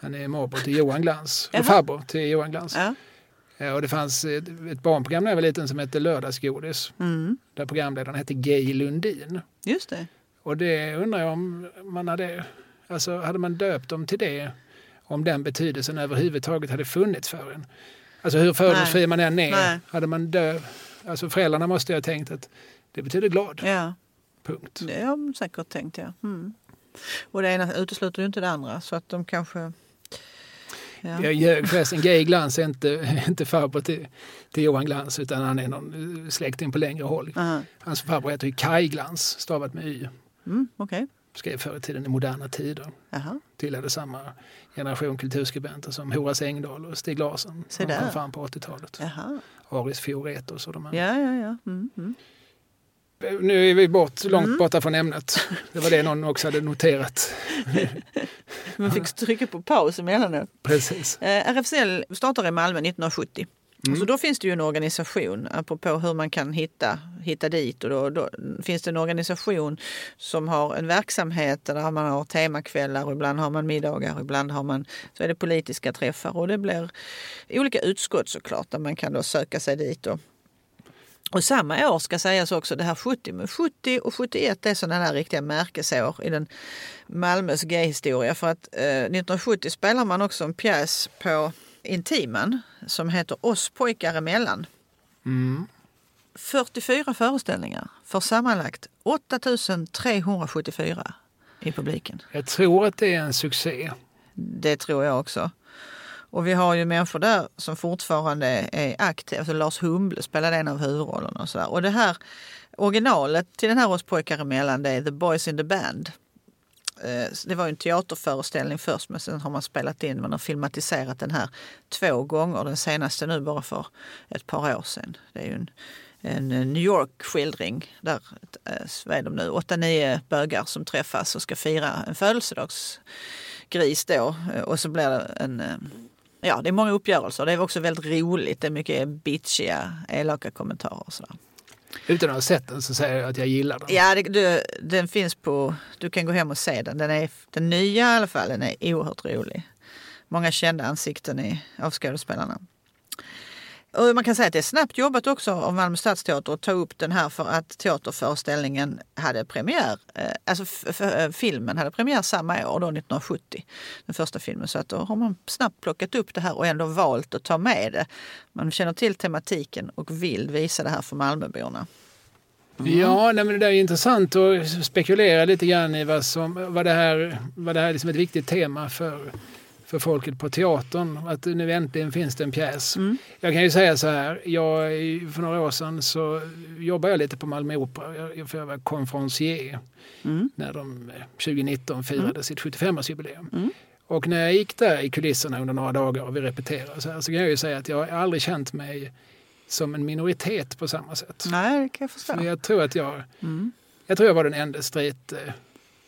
Han är morbror till Johan Glans och farbror till Johan Glans. Ja. Eh, Och det fanns ett, ett barnprogram när jag var liten som hette Lördagsgodis. Mm. Där programledaren hette Gay Lundin. Just det. Och det undrar jag om man hade, alltså hade man döpt dem till det om den betydelsen överhuvudtaget hade funnits för en. Alltså hur fördomsfri man än är, Nej. hade man dö... Alltså föräldrarna måste ju ha tänkt att det betyder glad. Ja, Punkt. det har de säkert tänkt ja. Mm. Och det ena utesluter ju inte det andra så att de kanske... Ja. Förresten. Gay Glans är inte, inte farbror till, till Johan Glans utan han är någon släkting på längre håll. Aha. Hans farbror heter ju Kai Glans, stavat med Y. Mm, Okej. Skrev förr i tiden i Moderna Tider. Jaha. Tillhörde samma generation kulturskribenter som Horace Engdahl och Stig Larsson. Som kom fram på 80-talet. Jaha. Aris Fioretos och de här. Ja, ja, ja. Mm, mm. Nu är vi bort, långt Mm. borta från ämnet. Det var det någon också hade noterat. Man fick trycka på paus emellanåt. Precis. Eh, RFSL startade i Malmö 1970. Mm. Så då finns det ju en organisation, apropå hur man kan hitta, hitta dit. Och då, då finns det en organisation som har en verksamhet där man har temakvällar, och ibland har man middagar, och ibland har man, så är det politiska träffar. Och det blir olika utskott såklart där man kan då söka sig dit. Och, och samma år ska sägas också, det här 70, men 70 och 71 är sådana där riktiga märkesår i den Malmös gayhistoria. För att eh, 1970 spelar man också en pjäs på Intiman som heter Oss pojkar emellan. Mm. 44 föreställningar för sammanlagt 8374 i publiken. Jag tror att det är en succé. Det tror jag också. Och vi har ju människor där som fortfarande är aktiva. Alltså Lars Humble spelade en av huvudrollerna och sådär. Och det här originalet till den här Oss pojkar emellan det är The Boys in the Band. Eh, det var ju en teaterföreställning först men sen har man spelat in, man har filmatiserat den här två gånger. Den senaste nu bara för ett par år sedan. Det är ju en, en eh, New York-skildring där, eh, vad är de nu, åtta, nio bögar som träffas och ska fira en födelsedagsgris då. Och så blir det en, ja det är många uppgörelser. Det är också väldigt roligt. Det är mycket bitchiga, elaka kommentarer och sådär. Utan att ha sett den så säger jag att jag gillar den. Ja, det, du, den finns på... Du kan gå hem och se den. Den, är, den nya i alla fall, den är oerhört rolig. Många kända ansikten i, av skådespelarna. Och man kan säga att det är snabbt jobbat också av Malmö Stadsteater att ta upp den här för att teaterföreställningen hade premiär, eh, alltså eh, filmen hade premiär samma år, då 1970, den första filmen. Så att då har man snabbt plockat upp det här och ändå valt att ta med det. Man känner till tematiken och vill visa det här för Malmöborna. Mm. Ja, nej, men det där är intressant att spekulera lite grann i vad, som, vad det här, vad det här är liksom ett viktigt tema för, för folket på teatern. Att nu äntligen finns det en pjäs. Jag kan ju säga så här, jag, för några år sedan så jobbade jag lite på Malmö Opera. Jag, för jag var konferencier när de eh, 2019 firade sitt 75-årsjubileum. Och när jag gick där i kulisserna under några dagar och vi repeterade så, här, så kan jag ju säga att jag har aldrig känt mig som en minoritet på samma sätt. Nej, det kan jag förstå. För jag tror att jag, Mm. jag tror jag var den enda straight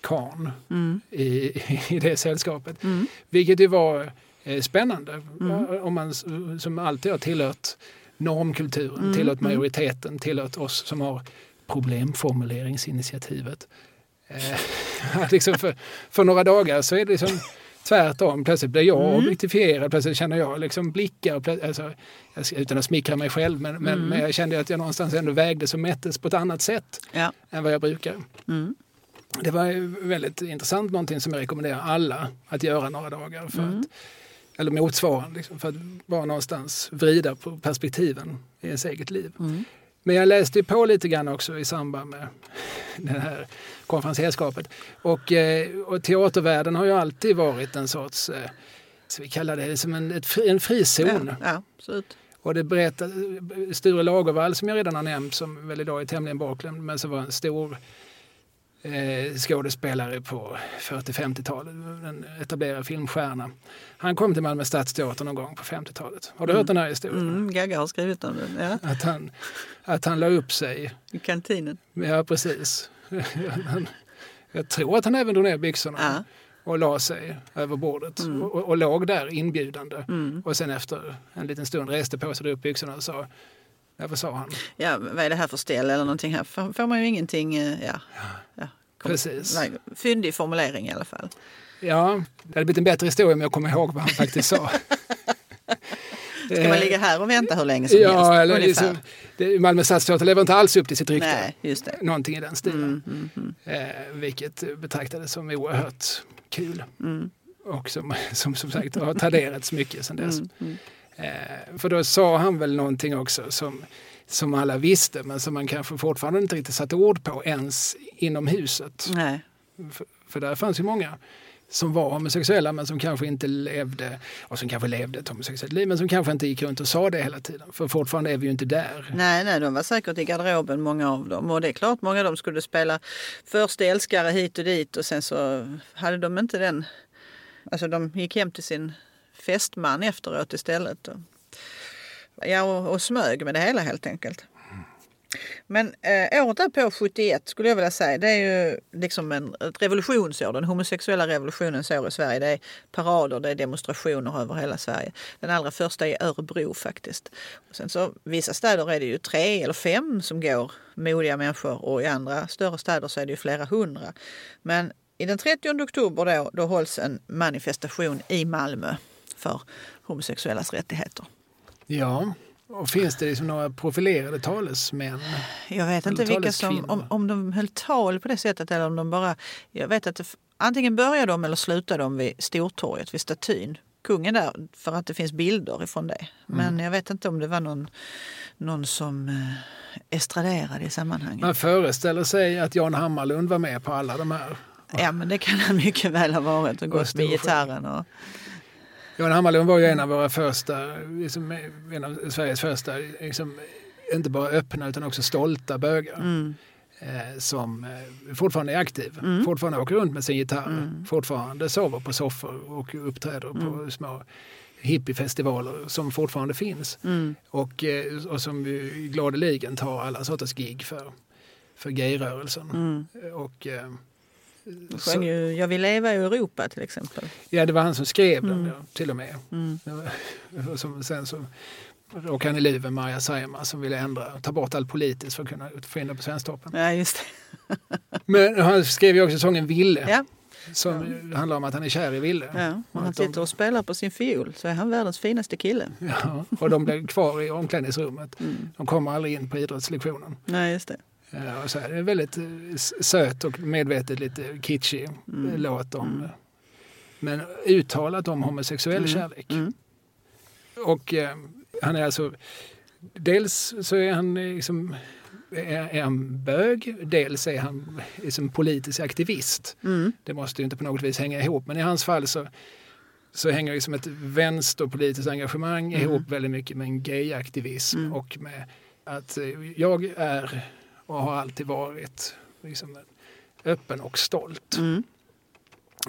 eh, karln Mm. i, i det sällskapet. Mm. Vilket ju var eh, spännande. Mm. Om man som alltid har tillhört normkulturen, Mm, tillhört mm. majoriteten, tillhört oss som har problemformuleringsinitiativet. Eh, liksom för, för några dagar så är det liksom tvärtom. Plötsligt blir jag Mm. objektifierad, plötsligt känner jag liksom blickar. Alltså, utan att smickra mig själv, men, men, Mm. men jag kände att jag någonstans ändå vägdes och mättes på ett annat sätt Ja. än vad jag brukar. Mm. Det var väldigt intressant, någonting som jag rekommenderar alla att göra några dagar. För Mm. att, eller motsvarande, liksom, för att bara någonstans vrida på perspektiven i ens eget liv. Mm. Men jag läste på lite grann också i samband med det här konferenserskapet. Och, eh, och teatervärlden har ju alltid varit en sorts, eh, så vi kallar det som en, ett, en frizon. Ja, ja, absolut. Och det berättar, Sture Lagervall som jag redan har nämnt, som väl idag är tämligen bortglömd, men som var en stor eh, skådespelare på 40-50-talet, en etablerad filmstjärna. Han kom till Malmö Stadsteater någon gång på 50-talet. Har du hört den här historien? Mm, Gagga har skrivit om den. Ja, Att, han, att han la upp sig, I kantinen. ja precis. Han- Jag tror att han även drog ner byxorna Ja. och la sig över bordet Mm. och, och låg där inbjudande. Mm. Och sen efter en liten stund reste på sig, upp byxorna och sa, ja, vad sa han? ja, vad är det här för ställ eller någonting här? Får, får man ju ingenting... eh, Ja, ja. Kom- Precis. Nej, Fyndig formulering i alla fall. Ja, det hade blivit en bättre historia om jag kommer ihåg vad han faktiskt sa. Ska man ligga här och vänta hur länge som helst? Ja, eller ungefär? liksom, det, Malmö Stadsteater lever inte alls upp till sitt rykte. Nej, just det. Någonting i den stilen. Mm, mm, mm, Eh, vilket betraktades som oerhört kul. mm. och som, som som sagt har traderats mycket sedan dess. Eh, för då sa han väl någonting också som, som alla visste men som man kanske fortfarande inte riktigt satte ord på ens inom huset. Nej. För, för där fanns ju många som var homosexuella men som kanske inte levde, och som kanske levde ett homosexuellt liv men som kanske inte gick runt och sa det hela tiden. För fortfarande är vi ju inte där. Nej, nej, de var säkert i garderoben många av dem. Och det är klart många av dem skulle spela först älskare hit och dit och sen så hade de inte den... Alltså de gick hem till sin fästman efteråt istället. Och, ja, och, och smög med det hela helt enkelt. Men eh, året därpå, 71, skulle jag vilja säga, det är ju liksom en, ett revolutionsår. Den homosexuella revolutionens år i Sverige. Det är parader, det är demonstrationer över hela Sverige. Den allra första är Örebro faktiskt. Och sen så, vissa städer är det ju tre eller fem som går, modiga människor. Och i andra större städer så är det ju flera hundra. Men i den 30 oktober då, då hålls en manifestation i Malmö för homosexuellas rättigheter. Ja, och finns det liksom några profilerade talesmän? Jag vet inte vilka som, om, om de höll tal på det sättet eller om de bara... Jag vet att det, antingen började de eller slutade de vid Stortorget, vid statyn. Kungen där, för att det finns bilder ifrån det. Men Mm. jag vet inte om det var någon, någon som eh, estraderade i sammanhanget. Man föreställer sig att Jan Hammarlund var med på alla de här. Ja, men det kan han mycket väl ha varit och gått med gitarren. Och, Jan Hammarlund var ju en av våra första, liksom, en av Sveriges första, liksom, inte bara öppna utan också stolta bögar. mm, Eh, som eh, fortfarande är aktiv, Mm. fortfarande åker runt med sin gitarr, Mm. fortfarande sover på soffor och uppträder på Mm. små hippiefestivaler som fortfarande finns. mm, Och, eh, och som gladeligen tar alla sorters gig för, för gayrörelsen. mm. Och, så, sjöng ju Jag vill leva i Europa till exempel. ja, det var han som skrev den Mm. till och med. Mm. Och som, sen så råkade han i livet med Maja Saima som ville ändra, ta bort allt politiskt för att kunna det på Svensktoppen. Ja, just. Men han skrev ju också sången Ville Ja, som ju handlar om att han är kär i Ville. ja. Och han sitter och spelar på sin fiol så är han världens finaste kille. Ja, och de blev kvar i omklädningsrummet. Mm. De kommer aldrig in på idrottslektionen. Nej, just det. Ja, och så här, det är en väldigt eh, söt och medvetet lite kitschig Mm. eh, låt om Mm. men uttalat om homosexuell Mm. kärlek. Mm. Och eh, han är alltså, dels så är han eh, liksom, är, är han bög, dels är han liksom politisk aktivist. Mm. Det måste ju inte på något vis hänga ihop, men i hans fall så, så hänger liksom ett vänsterpolitiskt engagemang Mm. ihop väldigt mycket med en gayaktivism Mm. och med att eh, jag är och har alltid varit liksom öppen och stolt. Mm.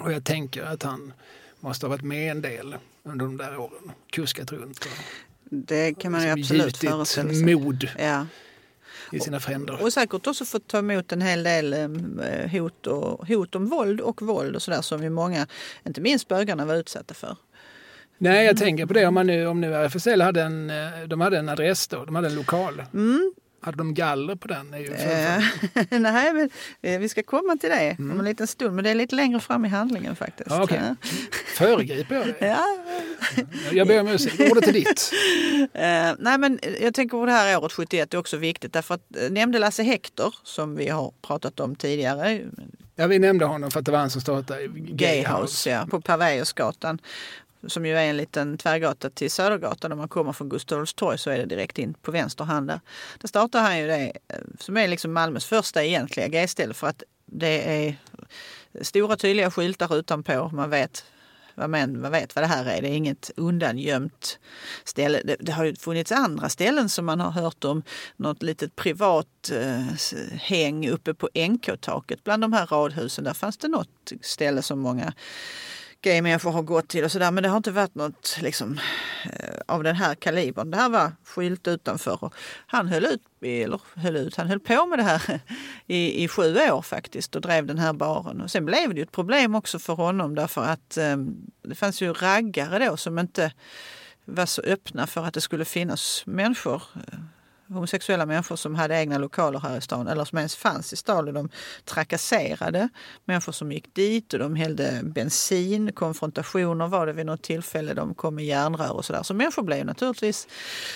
Och jag tänker att han måste ha varit med en del under de där åren, kuskat runt och Det kan man ju liksom absolut föreställa sig. mod Ja. i sina fränder. Och säkert också fått ta emot en hel del eh, hot, och, hot om våld och våld och sådär som ju många, inte minst bögarna, var utsatta för. Nej, jag tänker på det om, man nu, om nu RFSL hade en, eh, de hade en adress då, de hade en lokal. Mm. Hade de galler på den? Är ju Eh, nej, men eh, vi ska komma till det om Mm. en liten stund. Men det är lite längre fram i handlingen faktiskt. Ja. Ja. Föregriper jag det? Ja. Jag ber om ursäkt. Ordet är ditt. Eh, nej, men jag tänker på det här året 71 är också viktigt därför att nämnde Lasse Hector som vi har pratat om tidigare. Ja, vi nämnde honom för att det var han som startade Gayhouse ja, på Paveusgatan. Som ju är en liten tvärgata till Södergatan. Om man kommer från Gustav Adolfs torg så är det direkt in på vänster hand där. Där startar han ju det eh, som är liksom Malmös första egentliga gayställe för att det är stora tydliga skyltar utanpå. Man vet vad, man, man vet vad det här är. Det är inget undangömt ställe. Det, det har ju funnits andra ställen som man har hört om. Något litet privat eh, häng uppe på NK-taket bland de här radhusen. Där fanns det något ställe som många gaymänniskor har gått till och sådär. Men det har inte varit något liksom, eh, av den här kalibern. Det här var skilt utanför. Och han höll ut, eller höll ut, han höll på med det här i, i sju år faktiskt och drev den här baren. Och sen blev det ju ett problem också för honom därför att eh, det fanns ju raggare då som inte var så öppna för att det skulle finnas människor eh, homosexuella människor som hade egna lokaler här i stan eller som ens fanns i stan. Och de trakasserade människor som gick dit och de hällde bensin. Konfrontationer var det vid något tillfälle. De kom med järnrör och sådär. Så människor blev naturligtvis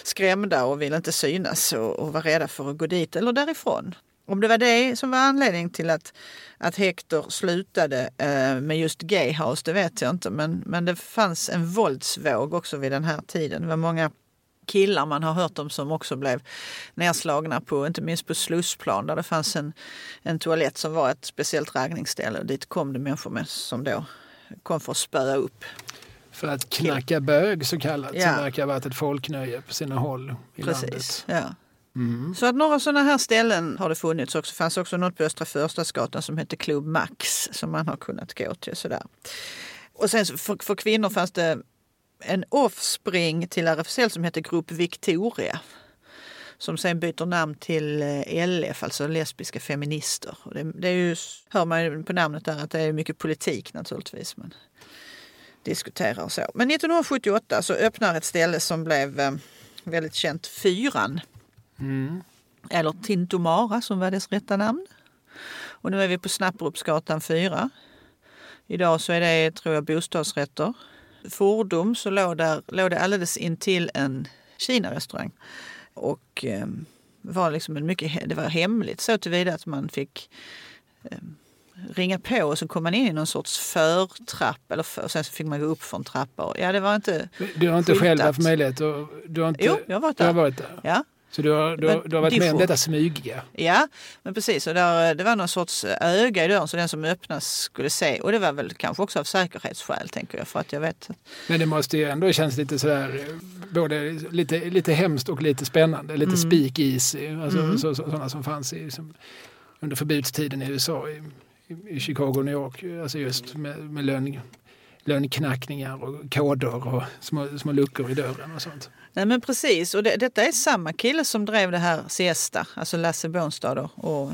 skrämda och ville inte synas och, och var rädda för att gå dit eller därifrån. Om det var det som var anledningen till att, att Hector slutade eh, med just Gayhouse, det vet jag inte. Men, men det fanns en våldsvåg också vid den här tiden. Det var många killar man har hört om som också blev nedslagna på, inte minst på Slussplan där det fanns en, en toalett som var ett speciellt raggningsställe. Dit kom det människor med, som då kom för att spöa upp. För att knacka bög så kallat, Ja. som verkar ha varit ett folknöje på sina håll i Precis. landet. Ja. Mm. Så att några sådana här ställen har det funnits också. Det fanns också något på Östra Förstadsgatan som hette Club Max som man har kunnat gå till. Sådär. Och sen för, för kvinnor fanns det en offspring till RFSL som hette Grupp Victoria. Som sen byter namn till eh, LF, alltså lesbiska feminister. Och det, det är ju, hör man på namnet där att det är mycket politik naturligtvis. Men diskuterar och så. Men 1978 så öppnar ett ställe som blev eh, väldigt känt, Fyran. Mm. Eller Tintomara som var dess rätta namn. Och nu är vi på Snapperupsgatan 4. Idag så är det, tror jag, bostadsrätter. Fordom så låg, där, låg det alldeles intill en Kina-restaurang. Och eh, var liksom en mycket, det var hemligt så tillvida att man fick eh, ringa på och så kom man in i någon sorts förtrapp. Eller för, och sen så fick man gå upp trappa. Och, ja, det var inte... Du har inte Skyltat. själv haft möjlighet att... Du har inte, Jo, jag har varit du har där. varit där. Ja, Så du har, du, har- du har varit med om detta smygiga. Ja, men precis. Och där, det var någon sorts öga i dörren så den som öppnas skulle se. Och det var väl kanske också av säkerhetsskäl tänker jag. För att jag vet. Men det måste ju ändå kännas lite sådär, eh, både lite, lite hemskt och lite spännande. Lite Mm. speakeasy, alltså Mm. så, så, sådana som fanns i, som, under förbudstiden i USA, i, i- Chicago och New York. Alltså just med, med lön, löneknackningar och koder och små, små luckor i dörren och sånt. Nej men precis. Och det, detta är samma kille som drev det här Siesta. Alltså Lasse Bornstad då. Och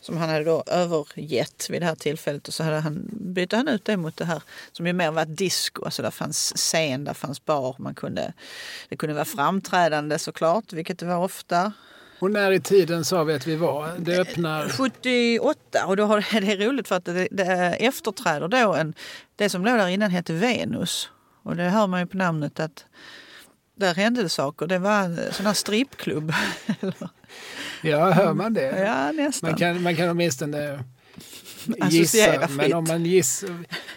som han hade då övergett vid det här tillfället. Och så hade han, bytte han ut det mot det här som ju mer var ett disco. Alltså där fanns scen, där fanns bar. Man kunde, det kunde vara framträdande såklart, vilket det var ofta. Och när i tiden sa vi att vi var? Det öppnar... 78 och då har, det är roligt för att det, det efterträder då en, det som låg där innan hette Venus. Och det hör man ju på namnet att där hände det saker. Det var en sån här strippklubb. Ja, hör man det? ja, nästan. Man kan, man kan åtminstone gissa, men om man gissar...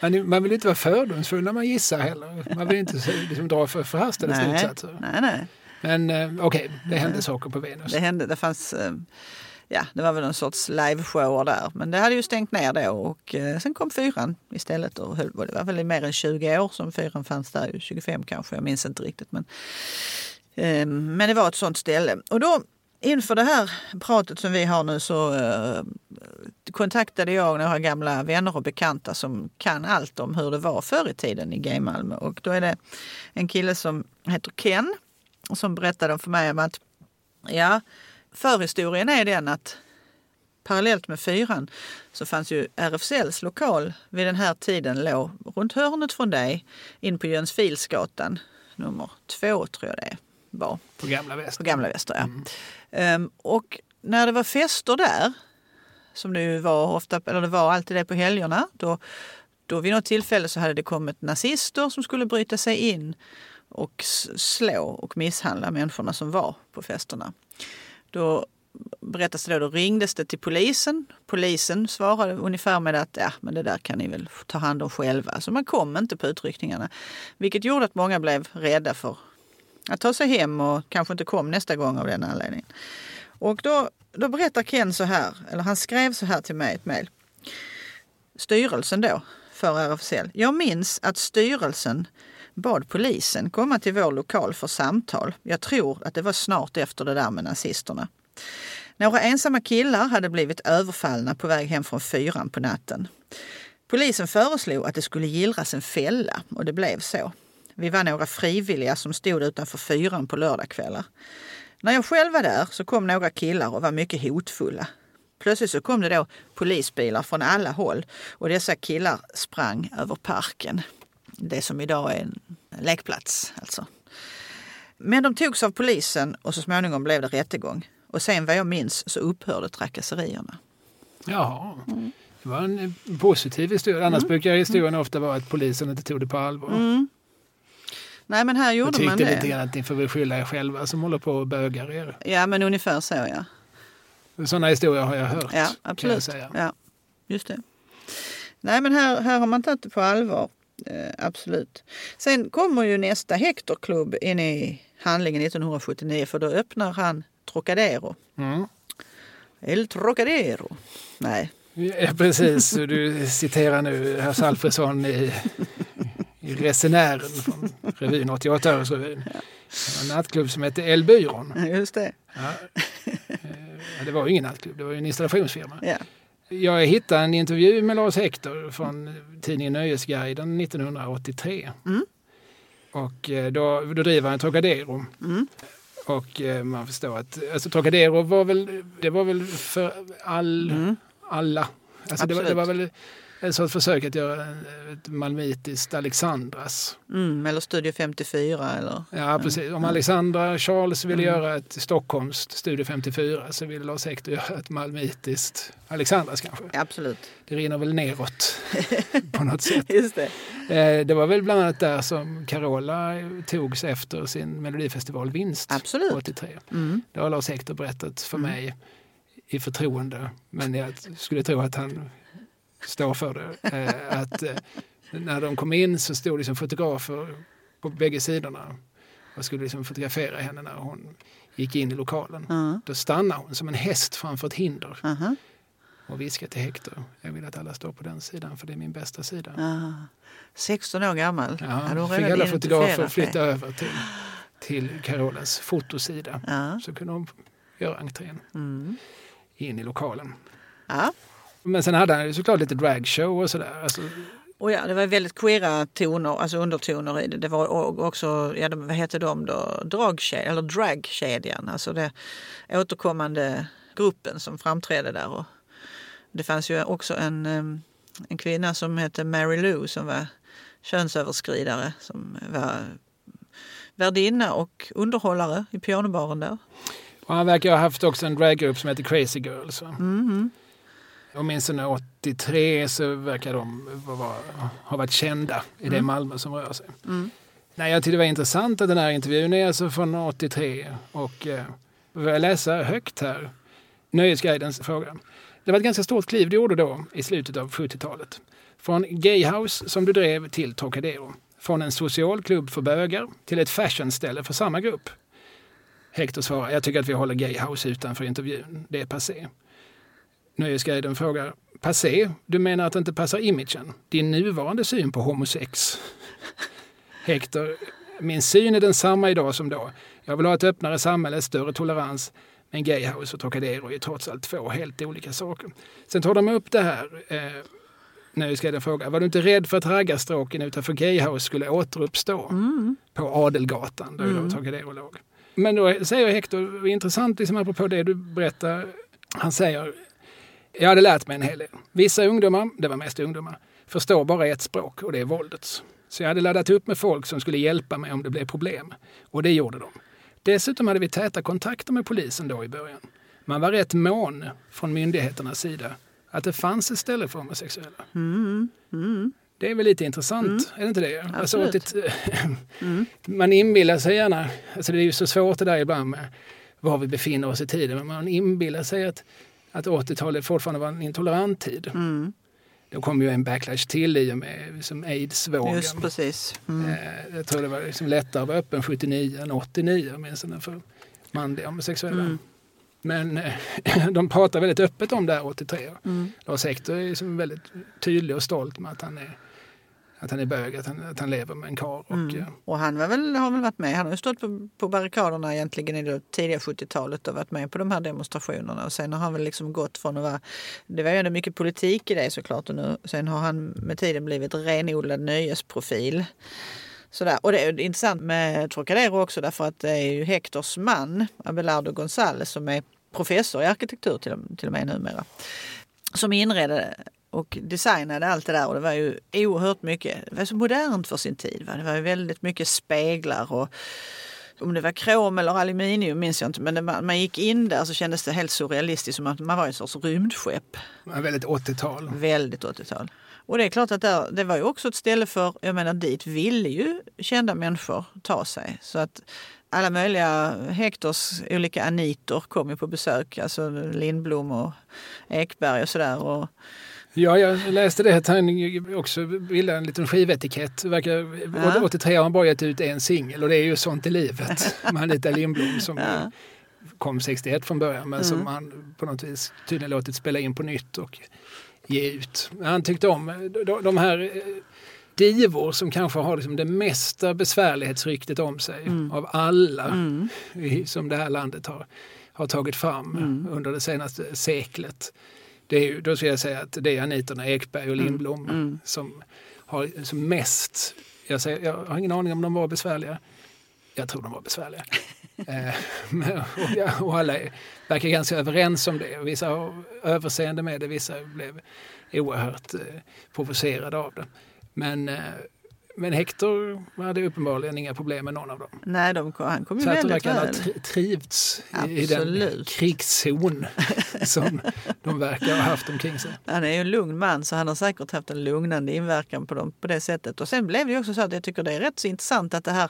Man, man vill inte vara fördomsfull när man gissar heller. Man vill inte liksom, dra för förhastade slutsatser. nej, nej. Men eh, okej, det hände saker på Venus. Det hände. Det fanns... Ja, det var väl någon sorts liveshower där. Men det hade ju stängt ner då och eh, sen kom fyran istället. Och höll, och det var väl i mer än 20 år som fyran fanns där. 25 kanske, jag minns inte riktigt. Men, eh, men det var ett sånt ställe. Och då inför det här pratet som vi har nu så eh, kontaktade jag några gamla vänner och bekanta som kan allt om hur det var förr i tiden i G-Malmö. Och då är det en kille som heter Ken som berättade för mig om att ja, förhistorien är den att parallellt med fyran så fanns ju RFSLs lokal vid den här tiden låg runt hörnet från dig in på Jönsfilsgatan nummer två tror jag det var. På Gamla Väst. På Gamla Väster, ja. Ehm, och när det var fester där, som det var ofta, eller det var alltid det på helgerna, då, då vid något tillfälle så hade det kommit nazister som skulle bryta sig in och slå och misshandla människorna som var på festerna. Då berättas det då, då ringdes det till polisen. Polisen svarade ungefär med att ja, men det där kan ni väl ta hand om själva. Så man kom inte på utryckningarna. Vilket gjorde att många blev rädda för att ta sig hem och kanske inte kom nästa gång av den anledningen. Och då, då berättar Ken så här, eller han skrev så här till mig i ett mejl. Styrelsen då för RFSL. Jag minns att styrelsen bad polisen komma till vår lokal för samtal. Jag tror att det var snart efter det där med nazisterna. Några ensamma killar hade blivit överfallna på väg hem från fyran på natten. Polisen föreslog att det skulle gillras en fälla och det blev så. Vi var några frivilliga som stod utanför fyran på lördagskvällar. När jag själv var där så kom några killar och var mycket hotfulla. Plötsligt så kom det då polisbilar från alla håll och dessa killar sprang över parken. Det som idag är en lekplats alltså. Men de togs av polisen och så småningom blev det rättegång. Och sen vad jag minns så upphörde trakasserierna. Jaha. Det var en eh, positiv historia. Annars brukar historien ofta vara att polisen inte tog det på allvar. Mm. Nej men här Jag gjorde man tyckte lite det. grann att ni får väl skylla er själva som håller på och bögar er. Ja men ungefär så ja. Sådana historier har jag hört. Ja, jag absolut. säga. Ja, just det. Nej, men här, här har man tagit det på allvar. Eh, absolut. Sen kommer ju nästa Hectorklubb in i handlingen 1979 för då öppnar han Trocadero. Mm. El Trocadero. Nej, Ja, precis. Du citerar nu Hasse Alfredson i, i Resenären från revyn 88-årsrevyn. En nattklubb som hette Elbyrån. just det. Ja. Eh, Det var ju ingen nattklubb, det var ju en installationsfirma. Ja. Jag hittade en intervju med Lars Hector från tidningen Nöjesguiden 1983. Mm. Och eh, då, då driver han Trocadero. Mm. Och eh, man förstår att alltså, Trocadero var väl, det var väl för all, Mm. alla. Alltså, det, var, det var väl ett sorts försök att göra ett malmöitiskt Alexandras. Mm, eller Studio 54 eller... Ja, precis. Om Alexandra Charles ville Mm. göra ett Stockholms Studio 54 så ville Lars Hector göra ett malmöitiskt Alexandras kanske. Absolut. Det rinner väl neråt på något sätt. Just det. Eh, Det var väl bland annat där som Carola togs efter sin Melodifestivalvinst Absolut. 83. Mm. Det har Lars Hector berättat för mig i förtroende. Men jag skulle tro att han står för det. Eh, Att eh, när de kom in så stod det som fotografer på bägge sidorna och skulle liksom fotografera henne när hon gick in i lokalen. Ja. Då stannade hon som en häst framför ett hinder Aha. och viskade till Hector. Jag vill att alla står på den sidan för det är min bästa sida. Ja. 16 år gammal. Ja, Hade hon fick alla fotografer flytta det? över till, till Carolas fotosida. Ja. Så kunde de göra entrén Mm. in i lokalen. Men sen hade han ju såklart lite dragshow och sådär. Alltså, Och ja, det var väldigt queera toner, alltså undertoner i det. Det var också, ja, vad hette de då? Dragkedjan, eller dragkedjan. Alltså det återkommande gruppen som framträdde där. Och det fanns ju också en, en kvinna som hette Mary Lou som var könsöverskridare. Som var värdinna och underhållare i pianobaren där. och han verkar ha haft också en draggrupp som heter Crazy Girls. va? Mhm. Åtminstone 83 så verkar de vara, ha varit kända i det Malmö som rör sig. Mm. Nej, jag tyckte det var intressant att den här intervjun är alltså från 83 och eh, jag läsa högt här. Nöjesguidens fråga. Det var ett ganska stort kliv du gjorde då i slutet av 70-talet. Från Gayhouse som du drev till Trocadero. Från en socialklubb för bögar till ett fashionställe för samma grupp. Hector svarar, jag tycker att vi håller Gayhouse utanför intervjun. Det är passé. Nöjesguiden frågar, passé? Du menar att det inte passar imagen? Din nuvarande syn på homosex? Hector, min syn är densamma idag som då. Jag vill ha ett öppnare samhälle, större tolerans. Men Gayhouse och Trocadero är trots allt två helt olika saker. Sen tar de upp det här. Eh, Nöjesguiden frågar, var du inte rädd för att raggarstråken utanför Gayhouse skulle återuppstå Mm. på Adelgatan där mm. Trocadero låg? Men då säger Hector, intressant liksom apropå det du berättar, han säger jag hade lärt mig en hel del. Vissa ungdomar, det var mest ungdomar, förstår bara ett språk och det är våldets. Så jag hade laddat upp med folk som skulle hjälpa mig om det blev problem. Och det gjorde de. Dessutom hade vi täta kontakter med polisen då i början. Man var rätt mån från myndigheternas sida att det fanns ett ställe för homosexuella. Mm. Mm. Det är väl lite intressant, är det inte det? Alltså, det- Man inbillar sig gärna, alltså det är ju så svårt det där ibland med var vi befinner oss i tiden, men man inbillar sig att, att 80-talet fortfarande var en intolerant tid. Mm. Då kom ju en backlash till i och med liksom aids-vågen. Just precis. Mm. Eh, Jag tror det var liksom lättare att vara öppen 79 än 89 åtminstone för manliga homosexuella. Mm. Men eh, de pratar väldigt öppet om det här 83. Mm. Lars Hector är liksom väldigt tydlig och stolt med att han är, att han är bög, att han, att han lever med en karl. Och, Mm. Och han väl, har väl varit med. Han har ju stått på, på barrikaderna egentligen i det tidiga 70-talet och varit med på de här demonstrationerna. Och sen har han väl liksom gått från att vara... Det var ju ändå mycket politik i det såklart. Och nu, sen har han med tiden blivit renodlad nöjesprofil. Sådär. Och det är intressant med Trocadero också därför att det är ju Hectors man, Abelardo González, som är professor i arkitektur till, till och med numera. Som inredde och designade allt det där och det var ju oerhört mycket, det var så modernt för sin tid. Va? Det var ju väldigt mycket speglar och om det var krom eller aluminium minns jag inte men man, man gick in där så kändes det helt surrealistiskt som att man var i en sorts rymdskepp. väldigt 80-tal. Väldigt 80-tal. Och det är klart att där, det var ju också ett ställe för, jag menar dit ville ju kända människor ta sig. Så att alla möjliga Hektors olika Anitor kom ju på besök. Alltså Lindblom och Ekberg och sådär. Och Ja, jag läste det att han också ville en liten skivetikett. Verkar, Ja. 83 har han bara gett ut en singel och det är ju sånt i livet med Anita Lindblom som Ja. kom 61 från början men Mm. som han på något vis tydligen låtit spela in på nytt och ge ut. Han tyckte om de, de här eh, divor som kanske har liksom det mesta besvärlighetsryktet om sig av alla Mm. som det här landet har, har tagit fram Mm. under det senaste seklet. Är då skulle jag säga att det är Anitorna Ekberg och Lindblom Mm. som har som mest, jag, säger, jag har ingen aning om de var besvärliga. Jag tror de var besvärliga. eh, och, och alla verkar ganska överens om det. Vissa har överseende med det, vissa blev oerhört eh, provocerade av det. Men, eh, men Hector hade uppenbarligen inga problem med någon av dem. Nej, de kom, han kom ju Så att de verkar ha trivts i, i den krigszon som de verkar ha haft omkring sig. Han är ju en lugn man så han har säkert haft en lugnande inverkan på dem på det sättet. Och sen blev det ju också så att jag tycker det är rätt så intressant att det här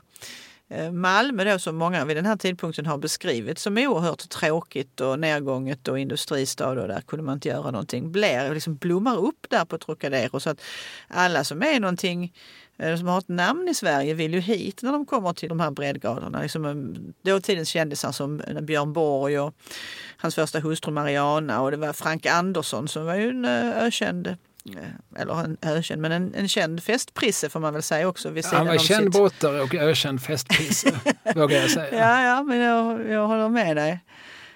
eh, Malmö då som många vid den här tidpunkten har beskrivit som oerhört tråkigt och nedgånget och industristad och där kunde man inte göra någonting. Blir, liksom blommar upp där på Trocadero så att alla som är någonting som har ett namn i Sverige vill ju hit när de kommer till de här breddgraderna. Liksom eh, dåtidens kändisar som eh, Björn Borg och hans första hustru Mariana och det var Frank Andersson som var ju en eh, ökänd eh, eller en ökänd, men en, en känd festprisse får man väl säga också. Vid sidan Han var känd sitt- brottare och ökänd festprisse, vågar jag säga. Ja, ja, men jag, jag håller med dig.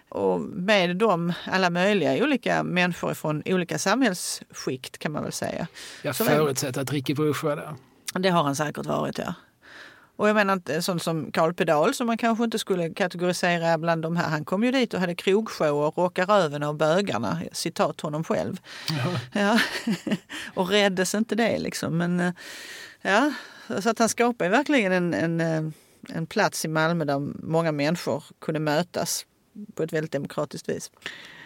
Och med dem alla möjliga olika människor från olika samhällsskikt kan man väl säga. Jag förutsätter att Ricky Bruch var där. Det har han säkert varit, ja. Och jag menar inte sånt som Karl Pedal som man kanske inte skulle kategorisera bland de här. Han kom ju dit och hade krogshow och rocka röven av bögarna, citat honom själv. Ja. och räddes inte det liksom. Men eh, ja, så att han skapade verkligen en, en, eh, en plats i Malmö där många människor kunde mötas på ett väldigt demokratiskt vis.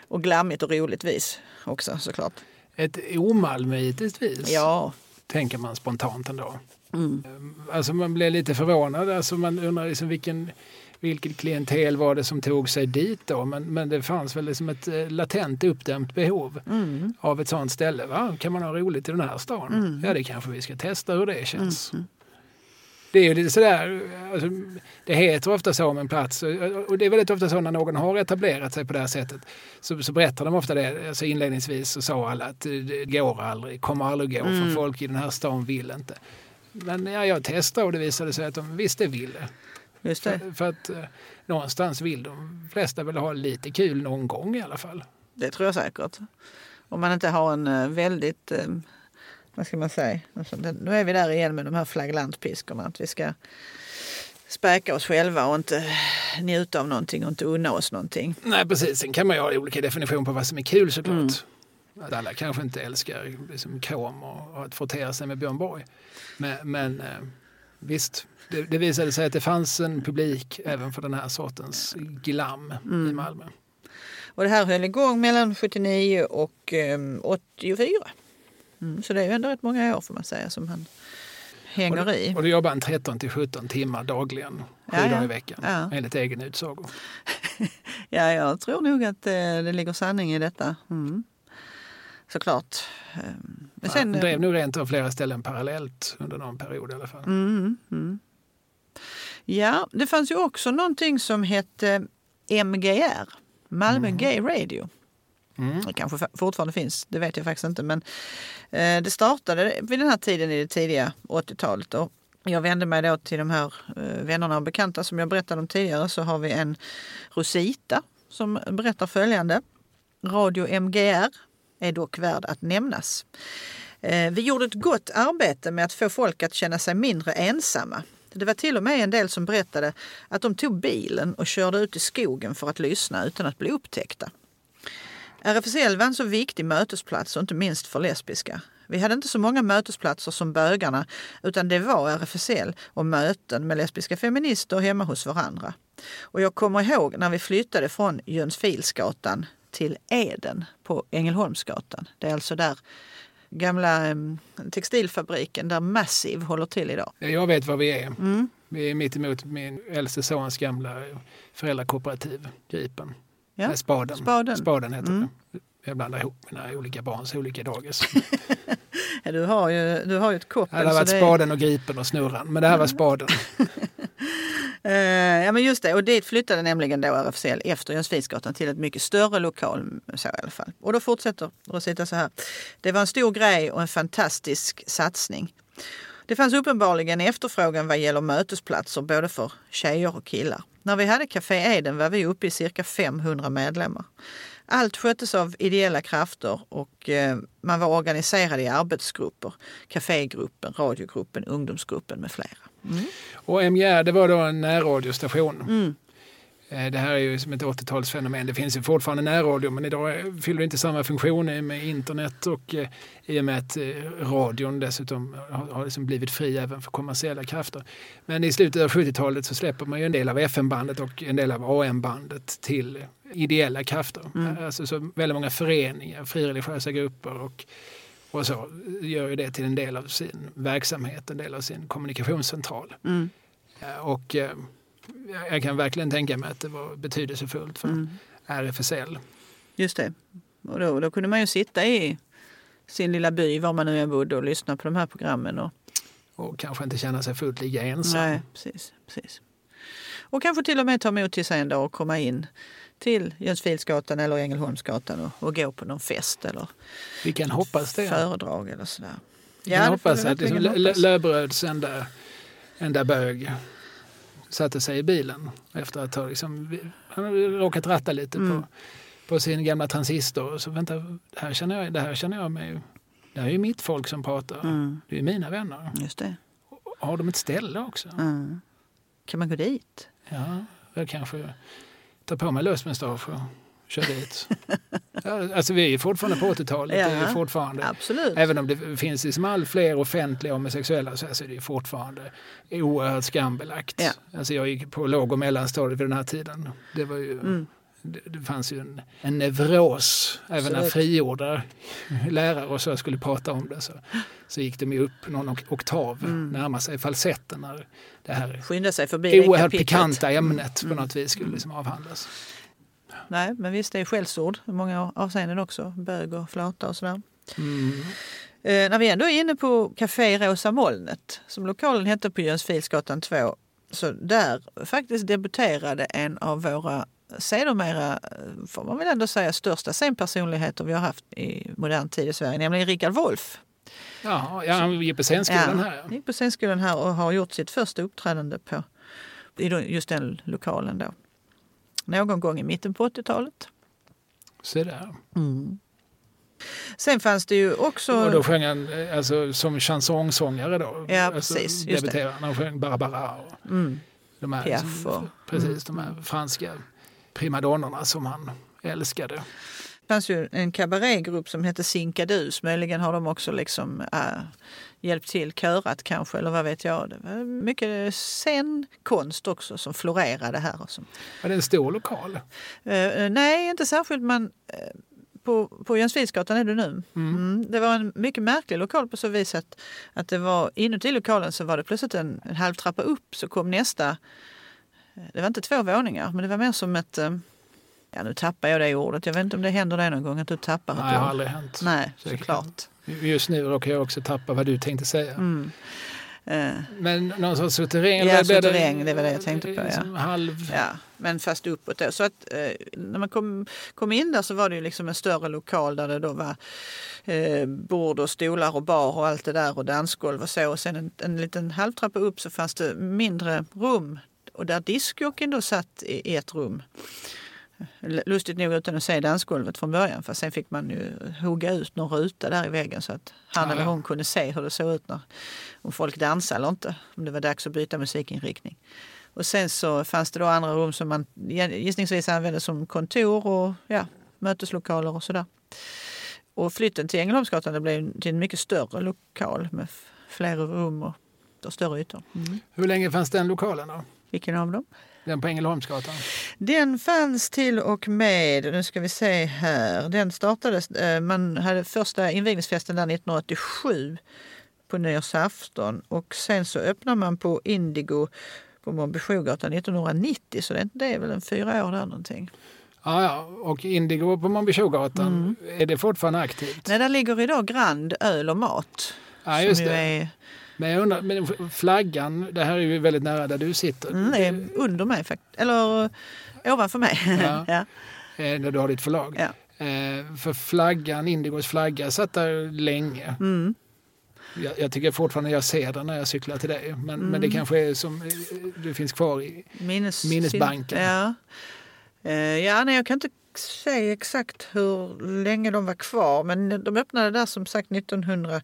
Och glammigt och roligt vis också såklart. Ett omalmöitiskt vis, Ja, tänker man spontant ändå. mm. Alltså man blir lite förvånad. Alltså man undrar liksom vilken, vilket klientel var det som tog sig dit då? Men, men det fanns väl liksom ett eh, latent uppdämt behov Mm. av ett sånt ställe. Va? Kan man ha roligt i den här stan? Mm. Ja, det kanske vi ska testa hur det känns. Det är ju lite sådär, alltså, det heter ofta så om en plats och det är väldigt ofta så när någon har etablerat sig på det här sättet så, så berättar de ofta det. Alltså inledningsvis så sa alla att det går aldrig, kommer aldrig gå för folk i den här stan vill inte. Men ja, jag testade och det visade sig att de visst det ville. just det. För, för att eh, någonstans vill de flesta väl ha lite kul någon gång i alla fall. Det tror jag säkert. Om man inte har en eh, väldigt, eh, vad ska man säga, alltså, är vi där igen med de här flagrantpiskorna. Att vi ska späka oss själva och inte njuta av någonting och inte unna oss någonting. Nej precis, sen kan man ju ha olika definitioner på vad som är kul såklart. Att alla kanske inte älskar liksom, krom och, och att frottera sig med Björn Borg. Men, men eh, visst, det, det visade sig att det fanns en publik även för den här sortens glam i Malmö. Och det här höll igång mellan 79 och eh, 84. Mm, så det är ju ändå rätt många år får man säga som han hänger i. Och då jobbar han 13 till 17 timmar dagligen, sju Ja, ja. dagar i veckan, Ja. enligt egen utsago. Ja, jag tror nog att eh, det ligger sanning i detta. Mm. Såklart. Eh, Men sen, han eh, drev nog rent av flera ställen parallellt under någon period i alla fall. Mm, mm. Ja, det fanns ju också någonting som hette MGR, Malmö Gay Radio. Mm. Det kanske fortfarande finns, det vet jag faktiskt inte. Men eh, det startade vid den här tiden i det tidiga 80-talet. Och jag vände mig då till de här eh, vännerna och bekanta som jag berättade om tidigare. Så har vi en Rosita som berättar följande. Radio MGR är dock värd att nämnas. Eh, Vi gjorde ett gott arbete med att få folk att känna sig mindre ensamma. Det var till och med en del som berättade att de tog bilen och körde ut i skogen för att lyssna utan att bli upptäckta. RFSL var en så viktig mötesplats och inte minst för lesbiska. Vi hade inte så många mötesplatser som bögarna utan det var RFSL och möten med lesbiska feminister hemma hos varandra. Och jag kommer ihåg när vi flyttade från Jönsfilsgatan till Eden på Ängelholmsgatan. Det är alltså där gamla textilfabriken där Massive håller till idag. Jag vet vad vi är. Mm. Vi är mitt emot min äldste sons gamla föräldrakooperativ, Gripen. Ja. Nej, spaden. Spaden. spaden heter Mm. det. Jag blandar ihop mina olika barns olika dagis. Du, har ju, du har ju ett koppel. Det har varit det spaden och gripen och snurran, men det här var spaden. Eh, ja men just det, och dit flyttade nämligen då RFSL efter Jönssonsgatan till ett mycket större lokal. Så i alla fall. Och då fortsätter Rosita så här. Det var en stor grej och en fantastisk satsning. Det fanns uppenbarligen efterfrågan vad gäller mötesplatser både för tjejer och killar. När vi hade Café Eden var vi uppe i cirka 500 medlemmar. Allt sköttes av ideella krafter och eh, man var organiserad i arbetsgrupper. Cafégruppen, radiogruppen, ungdomsgruppen med flera. Och MGR det var då en närradiostation. Mm. Eh, Det här är ju som ett 80-talsfenomen. Det finns ju fortfarande närradio men idag fyller det inte samma funktion med internet och eh, i och med att eh, radion dessutom har, liksom blivit fri även för kommersiella krafter. Men i slutet av 70-talet så släpper man ju en del av FM-bandet och en del av AM-bandet till ideella krafter. Alltså så väldigt många föreningar, frireligiösa grupper och, och så gör ju det till en del av sin verksamhet, en del av sin kommunikationscentral. Mm. Och jag kan verkligen tänka mig att det var betydelsefullt för Mm. RFSL. Just det. Och då, då kunde man ju sitta i sin lilla by, var man nu än bodde, och lyssna på de här programmen. Och, Och kanske inte känna sig fullt lika ensam. nej, precis, precis. Och kanske till och med ta emot till sig en dag och komma in till Jönssonlidsgatan eller Ängelholmsgatan och, och gå på någon fest eller Vi kan hoppas det. föredrag eller sådär. Vi kan får hoppas att verkligen Lö- hoppas. Löfberöds enda, enda bög satte sig i bilen efter att ha liksom, han råkat ratta lite Mm. på, på sin gamla transistor. Och så vänta, det här känner jag, det här känner jag mig... Det här är ju mitt folk som pratar. Mm, Det är mina vänner. just det. Har de ett ställe också? Mm. Kan man gå dit? Ja, jag kanske tar på mig lösmustasch och kör dit. alltså vi är fortfarande på 80-talet. Det är Ja, ju fortfarande, Absolut. även om det finns liksom allt fler offentliga homosexuella så är det fortfarande oerhört skambelagt. Ja. Alltså jag gick på låg och mellanstadiet vid den här tiden. Det, var ju, Mm. det, fanns ju en, en neuros. Även när frigjorda lärare och så skulle prata om det så, så gick de ju upp någon ok- oktav, Mm. närma sig falsetten när det här Skynda sig förbi oerhört pikanta ämnet Mm. på något vis skulle liksom avhandlas. Nej, men visst det är skällsord i många avseenden också. Bög och flata och sådär. Mm. Eh, när vi ändå är inne på Café Rosa Molnet, som lokalen hette på Jönssonlidsgatan 2, så där faktiskt debuterade en av våra sedermera, eh, får man väl ändå säga, största scenpersonligheter vi har haft i modern tid i Sverige, nämligen Rickard Wolff. Ja, ja, han gick på scenskolan här. gick på scenskolan här och har gjort sitt första uppträdande på i just den lokalen då. Någon gång i mitten på 80-talet. Så där. Sen fanns det ju också... Och då sjöng han eh, alltså, som chansongsångare då. Ja, alltså, precis, just debuterade han. Sjöng Barbara och mm, de här, Piaf och- Mm. precis, de här franska primadonnorna som han älskade. Det fanns ju en kabarégrupp som hette Sinkadus. Möjligen har de också liksom, äh, hjälpt till, körat kanske, eller vad vet jag. Det var mycket scenkonst också som florerade här. Och som, Var det en stor lokal? Eh, nej, inte särskilt, men eh, på, på Jönssonlidsgatan är det nu. Mm. Det var en mycket märklig lokal på så vis att, att det var inuti lokalen så var det plötsligt en, en halv trappa upp så kom nästa. eh, Det var inte två våningar, men det var mer som ett... Ja, nu tappar jag det ordet. Jag vet inte om det händer det någon gång att du tappar Nej, ett det har aldrig hänt. Nej, såklart. Just nu råkar jag också tappa vad du tänkte säga. Mm. Eh, Men någon sorts souterräng? Ja, souterräng, det var det jag tänkte på, ja. liksom Halv... Ja, men fast uppåt då. Så att eh, när man kom, kom in där så var det ju liksom en större lokal där det då var eh, bord och stolar och bar och allt det där och dansgolv och så. Och sen en, en liten halvtrappa upp så fanns det mindre rum och där diskjockeyn då satt i, i ett rum. Lustigt nog utan att se dansgolvet från början för sen fick man ju hugga ut någon ruta där i väggen så att han Ja, eller hon kunde se hur det såg ut när, om folk dansade eller inte. Om det var dags att byta musikinriktning. Och sen så fanns det då andra rum som man gissningsvis använde som kontor och ja, möteslokaler och sådär. Och flytten till Ängelholmsgatan det blev till en mycket större lokal med fler rum och, och större ytor. Mm. Hur länge fanns den lokalen då? Vilken av dem? Den på Ängelholmsgatan? Den fanns till och med, nu ska vi se här, den startades, eh, man hade första invigningsfesten där 1987 på nyårsafton och sen så öppnade man på Indigo på Mombichogatan 1990 så det, det är väl en fyra år där någonting. Ja, ja. Och Indigo på Mombichogatan, är det fortfarande aktivt? Nej, där ligger idag Grand öl och mat. Ja, just det. är, Men jag undrar, men flaggan, det här är ju väldigt nära där du sitter. mm, det är under mig faktiskt. Eller ovanför mig. Ja. ja. eh, Där du har ditt förlag. Ja. Eh, För flaggan, Indigos flagga, satt där länge. Mm. Jag, jag tycker fortfarande jag ser den när jag cyklar till dig. Men, men det kanske är som, eh, det finns kvar i... Minnes, Minnesbanken. Ja. Eh, ja, nej, jag kan inte säga exakt hur länge de var kvar men de öppnade där som sagt 1990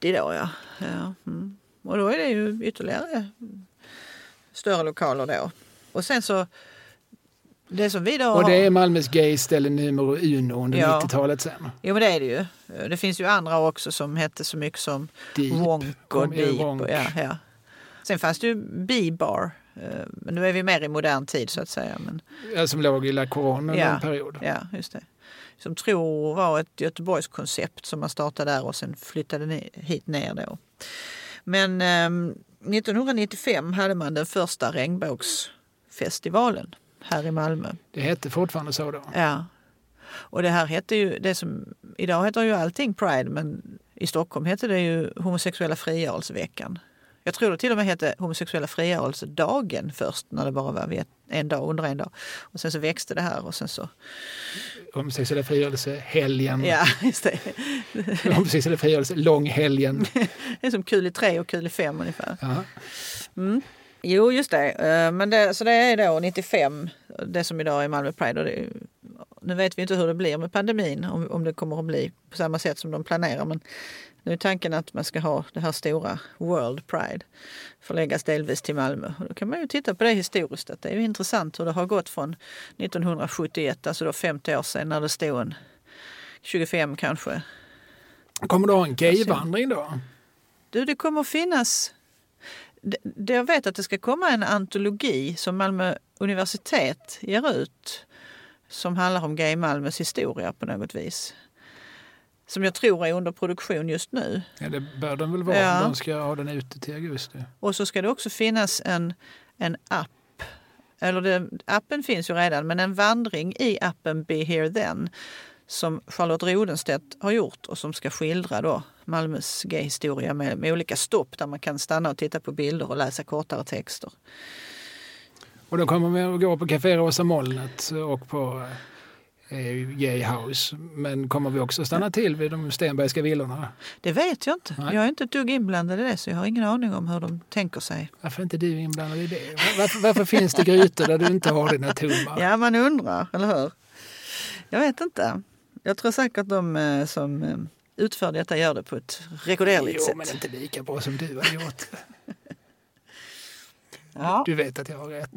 då ja. ja mm. Och då är det ju ytterligare större lokaler då. Och sen så det som vi då Och det är Malmös gayställe nummer uno under Ja. 90-talet sen. Jo men det är det ju. Det finns ju andra också som hette så mycket som Deep. Wonk och Deep. Och, ja, ja. Sen fanns det ju B-bar. eh, Men nu är vi mer i modern tid så att säga. Men, Ja, Som låg i La under Ja. en period. ja, just det. Som tror var ett Göteborgskoncept som man startade där och sen flyttade ni- hit ner då. Men ehm, 1995 hade man den första regnbågsfestivalen här i Malmö. Det hette fortfarande så då. Ja. Och det här hette ju, det som, idag heter ju allting Pride men i Stockholm hette det ju homosexuella frigörelseveckan. Jag tror det till och med hette homosexuella frigörelsedagen först när det bara var en dag under en dag. Och sen så växte det här och sen så, Homosexuella frigörelse, helgen. ja just det. Homosexuella frigörelse, långhelgen. Det är som kul i tre och kul i fem ungefär. Ja. Jo, just det. Eh, Men det, så det är då 95, det som idag är Malmö Pride. Och det, nu vet vi inte hur det blir med pandemin, om, om det kommer att bli på samma sätt som de planerar. Men nu är tanken att man ska ha det här stora World Pride förläggas delvis till Malmö. Och då kan man ju titta på det historiskt. Att det är ju intressant hur det har gått från 1971, alltså då 50 år sedan, när det stod en 25 kanske. Kommer du ha en gayvandring då? Du, det kommer finnas... Det, jag vet att det ska komma en antologi som Malmö universitet ger ut som handlar om Gay Malmös historia på något vis. Som jag tror är under produktion just nu. Ja, det bör den väl vara Ja. de ska ha den ute till augusti. Och så ska det också finnas en, en app. Eller det, appen finns ju redan, men en vandring i appen Be Here Then som Charlotte Rodenstedt har gjort och som ska skildra då Malmös gayhistoria med, med olika stopp där man kan stanna och titta på bilder och läsa kortare texter. Och då kommer vi att gå på Café Rosa Molnet och på eh, Gay House. Men kommer vi också stanna till vid de Stenbergska villorna? Det vet jag inte. Nej. Jag är inte ett dugg inblandad i det så jag har ingen aning om hur de tänker sig. Varför är inte du inblandad i det? Varför, varför finns det grytor där du inte har dina tummar? Ja, man undrar, eller hur? Jag vet inte. Jag tror säkert de eh, som eh, utför detta gör det på ett rekorderligt Jo, sätt. men inte lika bra som du har gjort. Ja. Du vet att jag har rätt.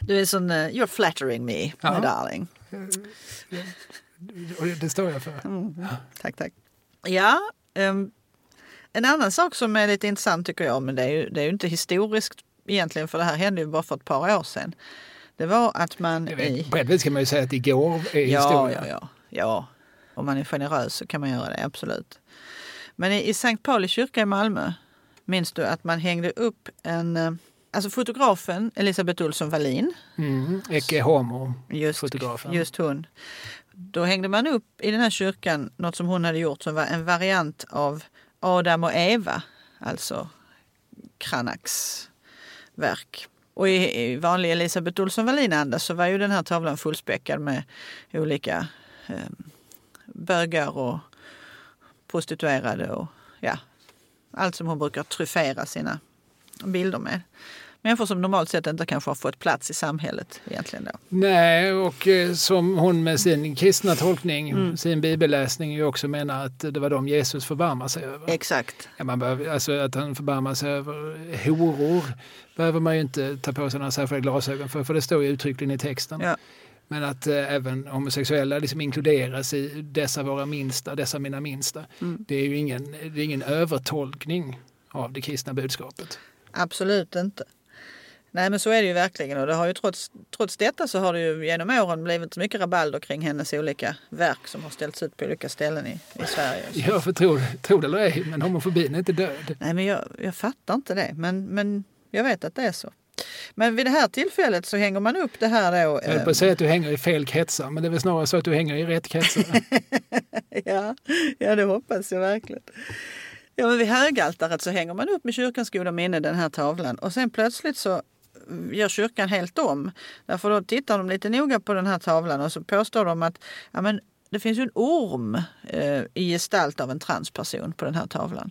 Du är sån, eh, you're flattering me, my Ja. darling. Och det- står jag för. Tack, tack. Ja, ehm, en annan sak som är lite intressant tycker jag, men det är ju, det är ju inte historiskt egentligen för det här hände ju bara för ett par år sedan. Det var att man Jag i... vet, på ett vis kan man ju säga att igår är Ja, historia. ja, ja, ja. Om man är generös så kan man göra det, absolut. Men i, i Sankt Pauli kyrka i Malmö minns du att man hängde upp en... eh, Alltså fotografen Elisabeth Olsson Wallin, Mm, Ecce Homo, just, fotografen. just hon. Då hängde man upp i den här kyrkan något som hon hade gjort som var en variant av Adam och Eva, alltså Kranaks verk. Och i, i vanlig Elisabeth Olsson Wallin-anda så var ju den här tavlan fullspäckad med olika eh, bögar och prostituerade och ja, allt som hon brukar tryffera sina bilder med. Människor som normalt sett inte kanske har fått plats i samhället egentligen då. Nej, och eh, som hon med sin kristna tolkning, Mm. sin bibelläsning ju också menar att det var de Jesus förbarmar sig över. Exakt. Ja, man behöver, alltså att han förbarmar sig över horor behöver man ju inte ta på sig några särskilda glasögon för, för det står ju uttryckligen i texten. Ja. Men att eh, även homosexuella liksom inkluderas i dessa våra minsta, dessa mina minsta. Mm. Det är ju ingen, det är ingen övertolkning av det kristna budskapet. Absolut inte. Nej men så är det ju verkligen och det har ju trots, trots detta så har det ju genom åren blivit så mycket rabalder kring hennes olika verk som har ställts ut på olika ställen i, i Sverige. Ja, för tro, tro det eller ej, men homofobin är inte död. Nej men jag, jag fattar inte det. Men, men jag vet att det är så. Men vid det här tillfället så hänger man upp det här då. Jag höll på att säga att du hänger i fel kretsar, men det är väl snarare så att du hänger i rätt kretsar. ja, ja, det hoppas jag verkligen. Ja, men vid högaltaret så hänger man upp med kyrkans goda minne den här tavlan och sen plötsligt så gör kyrkan helt om. Därför då tittar de lite noga på den här tavlan och så påstår de att ja, men det finns ju en orm eh, i gestalt av en transperson på den här tavlan.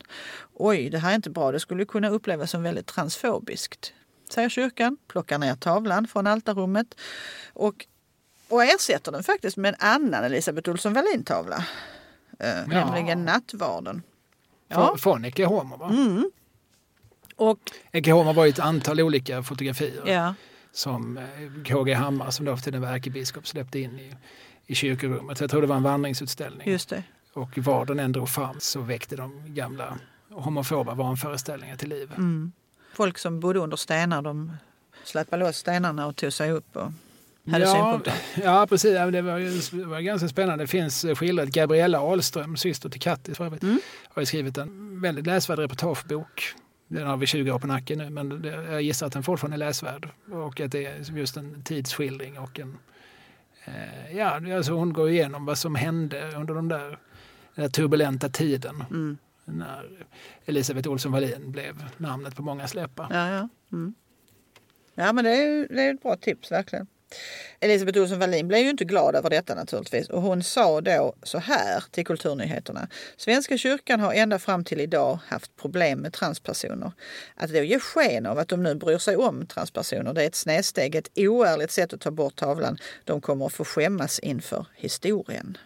Oj, det här är inte bra. Det skulle kunna upplevas som väldigt transfobiskt, säger kyrkan, plockar ner tavlan från altarrummet och, och ersätter den faktiskt med en annan Elisabeth Olsson Wallin-tavla. Eh, ja. Nämligen Nattvarden. Ja. Från Ecce Homo, va? Mm. Och, Ecce Homo var ju ett antal olika fotografier ja. som eh, KG Hammar, som då för tiden var ärkebiskop, släppte in i, i kyrkorummet. Jag tror det var en vandringsutställning. Just det. Och var den än drog fram så väckte de gamla homofoba vanföreställningar till liv. Mm. Folk som bodde under stenar, de släppte loss stenarna och tog sig upp och hade ja, synpunkter. Ja, precis. Det var, det var ganska spännande. Det finns skildrat Gabriella Ahlström, syster till Kattis för övrigt, mm. har skrivit en väldigt läsvärd reportagebok. Den har vi 20 år på nacken nu, men jag gissar att den fortfarande är läsvärd. Och att det är just en tidsskildring och en... Eh, ja, alltså hon går igenom vad som hände under de där, den där turbulenta tiden. Mm. När Elisabeth Olsson Wallin blev namnet på många läppar. Ja, ja. Mm. ja men det är, det är ett bra tips verkligen. Elisabeth Olsson Wallin blev ju inte glad över detta naturligtvis och hon sa då så här till Kulturnyheterna. Svenska kyrkan har ända fram till idag haft problem med transpersoner. Att då ge sken av att de nu bryr sig om transpersoner det är ett snedsteg, ett oärligt sätt att ta bort tavlan. De kommer att få skämmas inför historien.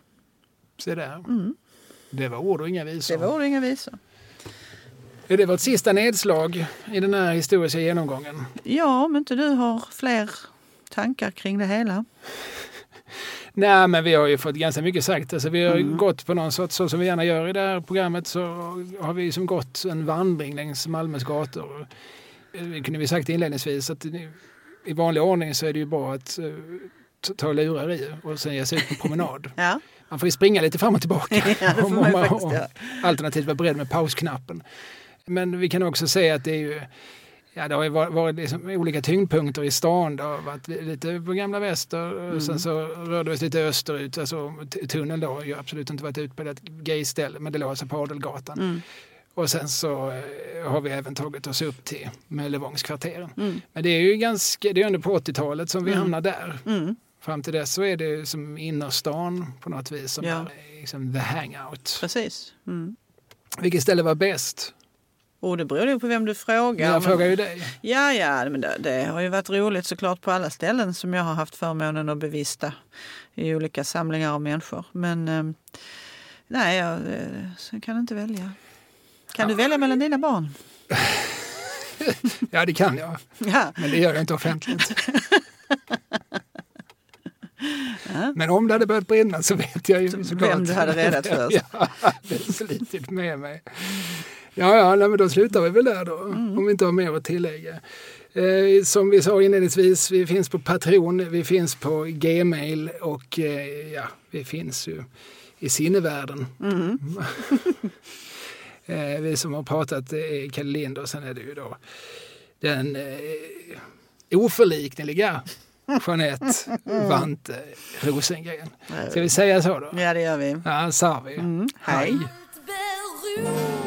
Se där. Mm. Det var ord och inga visor. Det var ord och inga visor. Är det vårt sista nedslag i den här historiska genomgången? Ja, om inte du har fler tankar kring det hela? Nej, men vi har ju fått ganska mycket sagt. Alltså, vi har mm. gått på någon sorts, så som vi gärna gör i det här programmet, så har vi som gått en vandring längs Malmös gator. Det kunde vi sagt inledningsvis att i vanlig ordning så är det ju bra att uh, ta lurar i och sen ge sig ut på promenad. ja. Man får ju springa lite fram och tillbaka. ja, får man faktiskt, ja. Alternativt vara beredd med pausknappen. Men vi kan också säga att det är ju Ja, det har ju varit liksom olika tyngdpunkter i stan. Det har varit lite på gamla väster och mm. sen så rörde vi oss lite österut. Alltså, tunneln då har ju absolut inte varit utbildat gayställe men det låg alltså på Adelgatan. Mm. Och sen så eh, har vi även tagit oss upp till Möllevångskvarteren. Mm. Men det är ju ganska, det är under på 80-talet som vi mm. hamnar där. Fram till dess så är det som innerstan på något vis som ja. är liksom the hangout. Precis. Mm. Vilket ställe var bäst? Och det beror ju på vem du frågar. Jag frågar ju dig. Ja, ja, men det, det, har ju varit roligt såklart på alla ställen som jag har haft förmånen att bevista i olika samlingar av människor. Men eh, nej, jag, jag kan inte välja. Kan ja. du välja mellan dina barn? ja, det kan jag. Ja. Men det gör jag inte offentligt. Men om det hade börjat brinna så vet jag ju såklart. Vem du hade räddat först. ja, det är slitit med mig. Ja, ja nej, men då slutar vi väl där då, mm. om vi inte har mer att tillägga. Eh, som vi sa inledningsvis, vi finns på Patreon, vi finns på Gmail och eh, ja, vi finns ju i sinnevärlden. Mm. eh, vi som har pratat är Kalle Lind och sen är det ju då den oförlikneliga Jeanette Vante Rosengren. Ska vi säga så då? Ja, det gör vi. Ja, sa vi. Mm. Hej. Hej.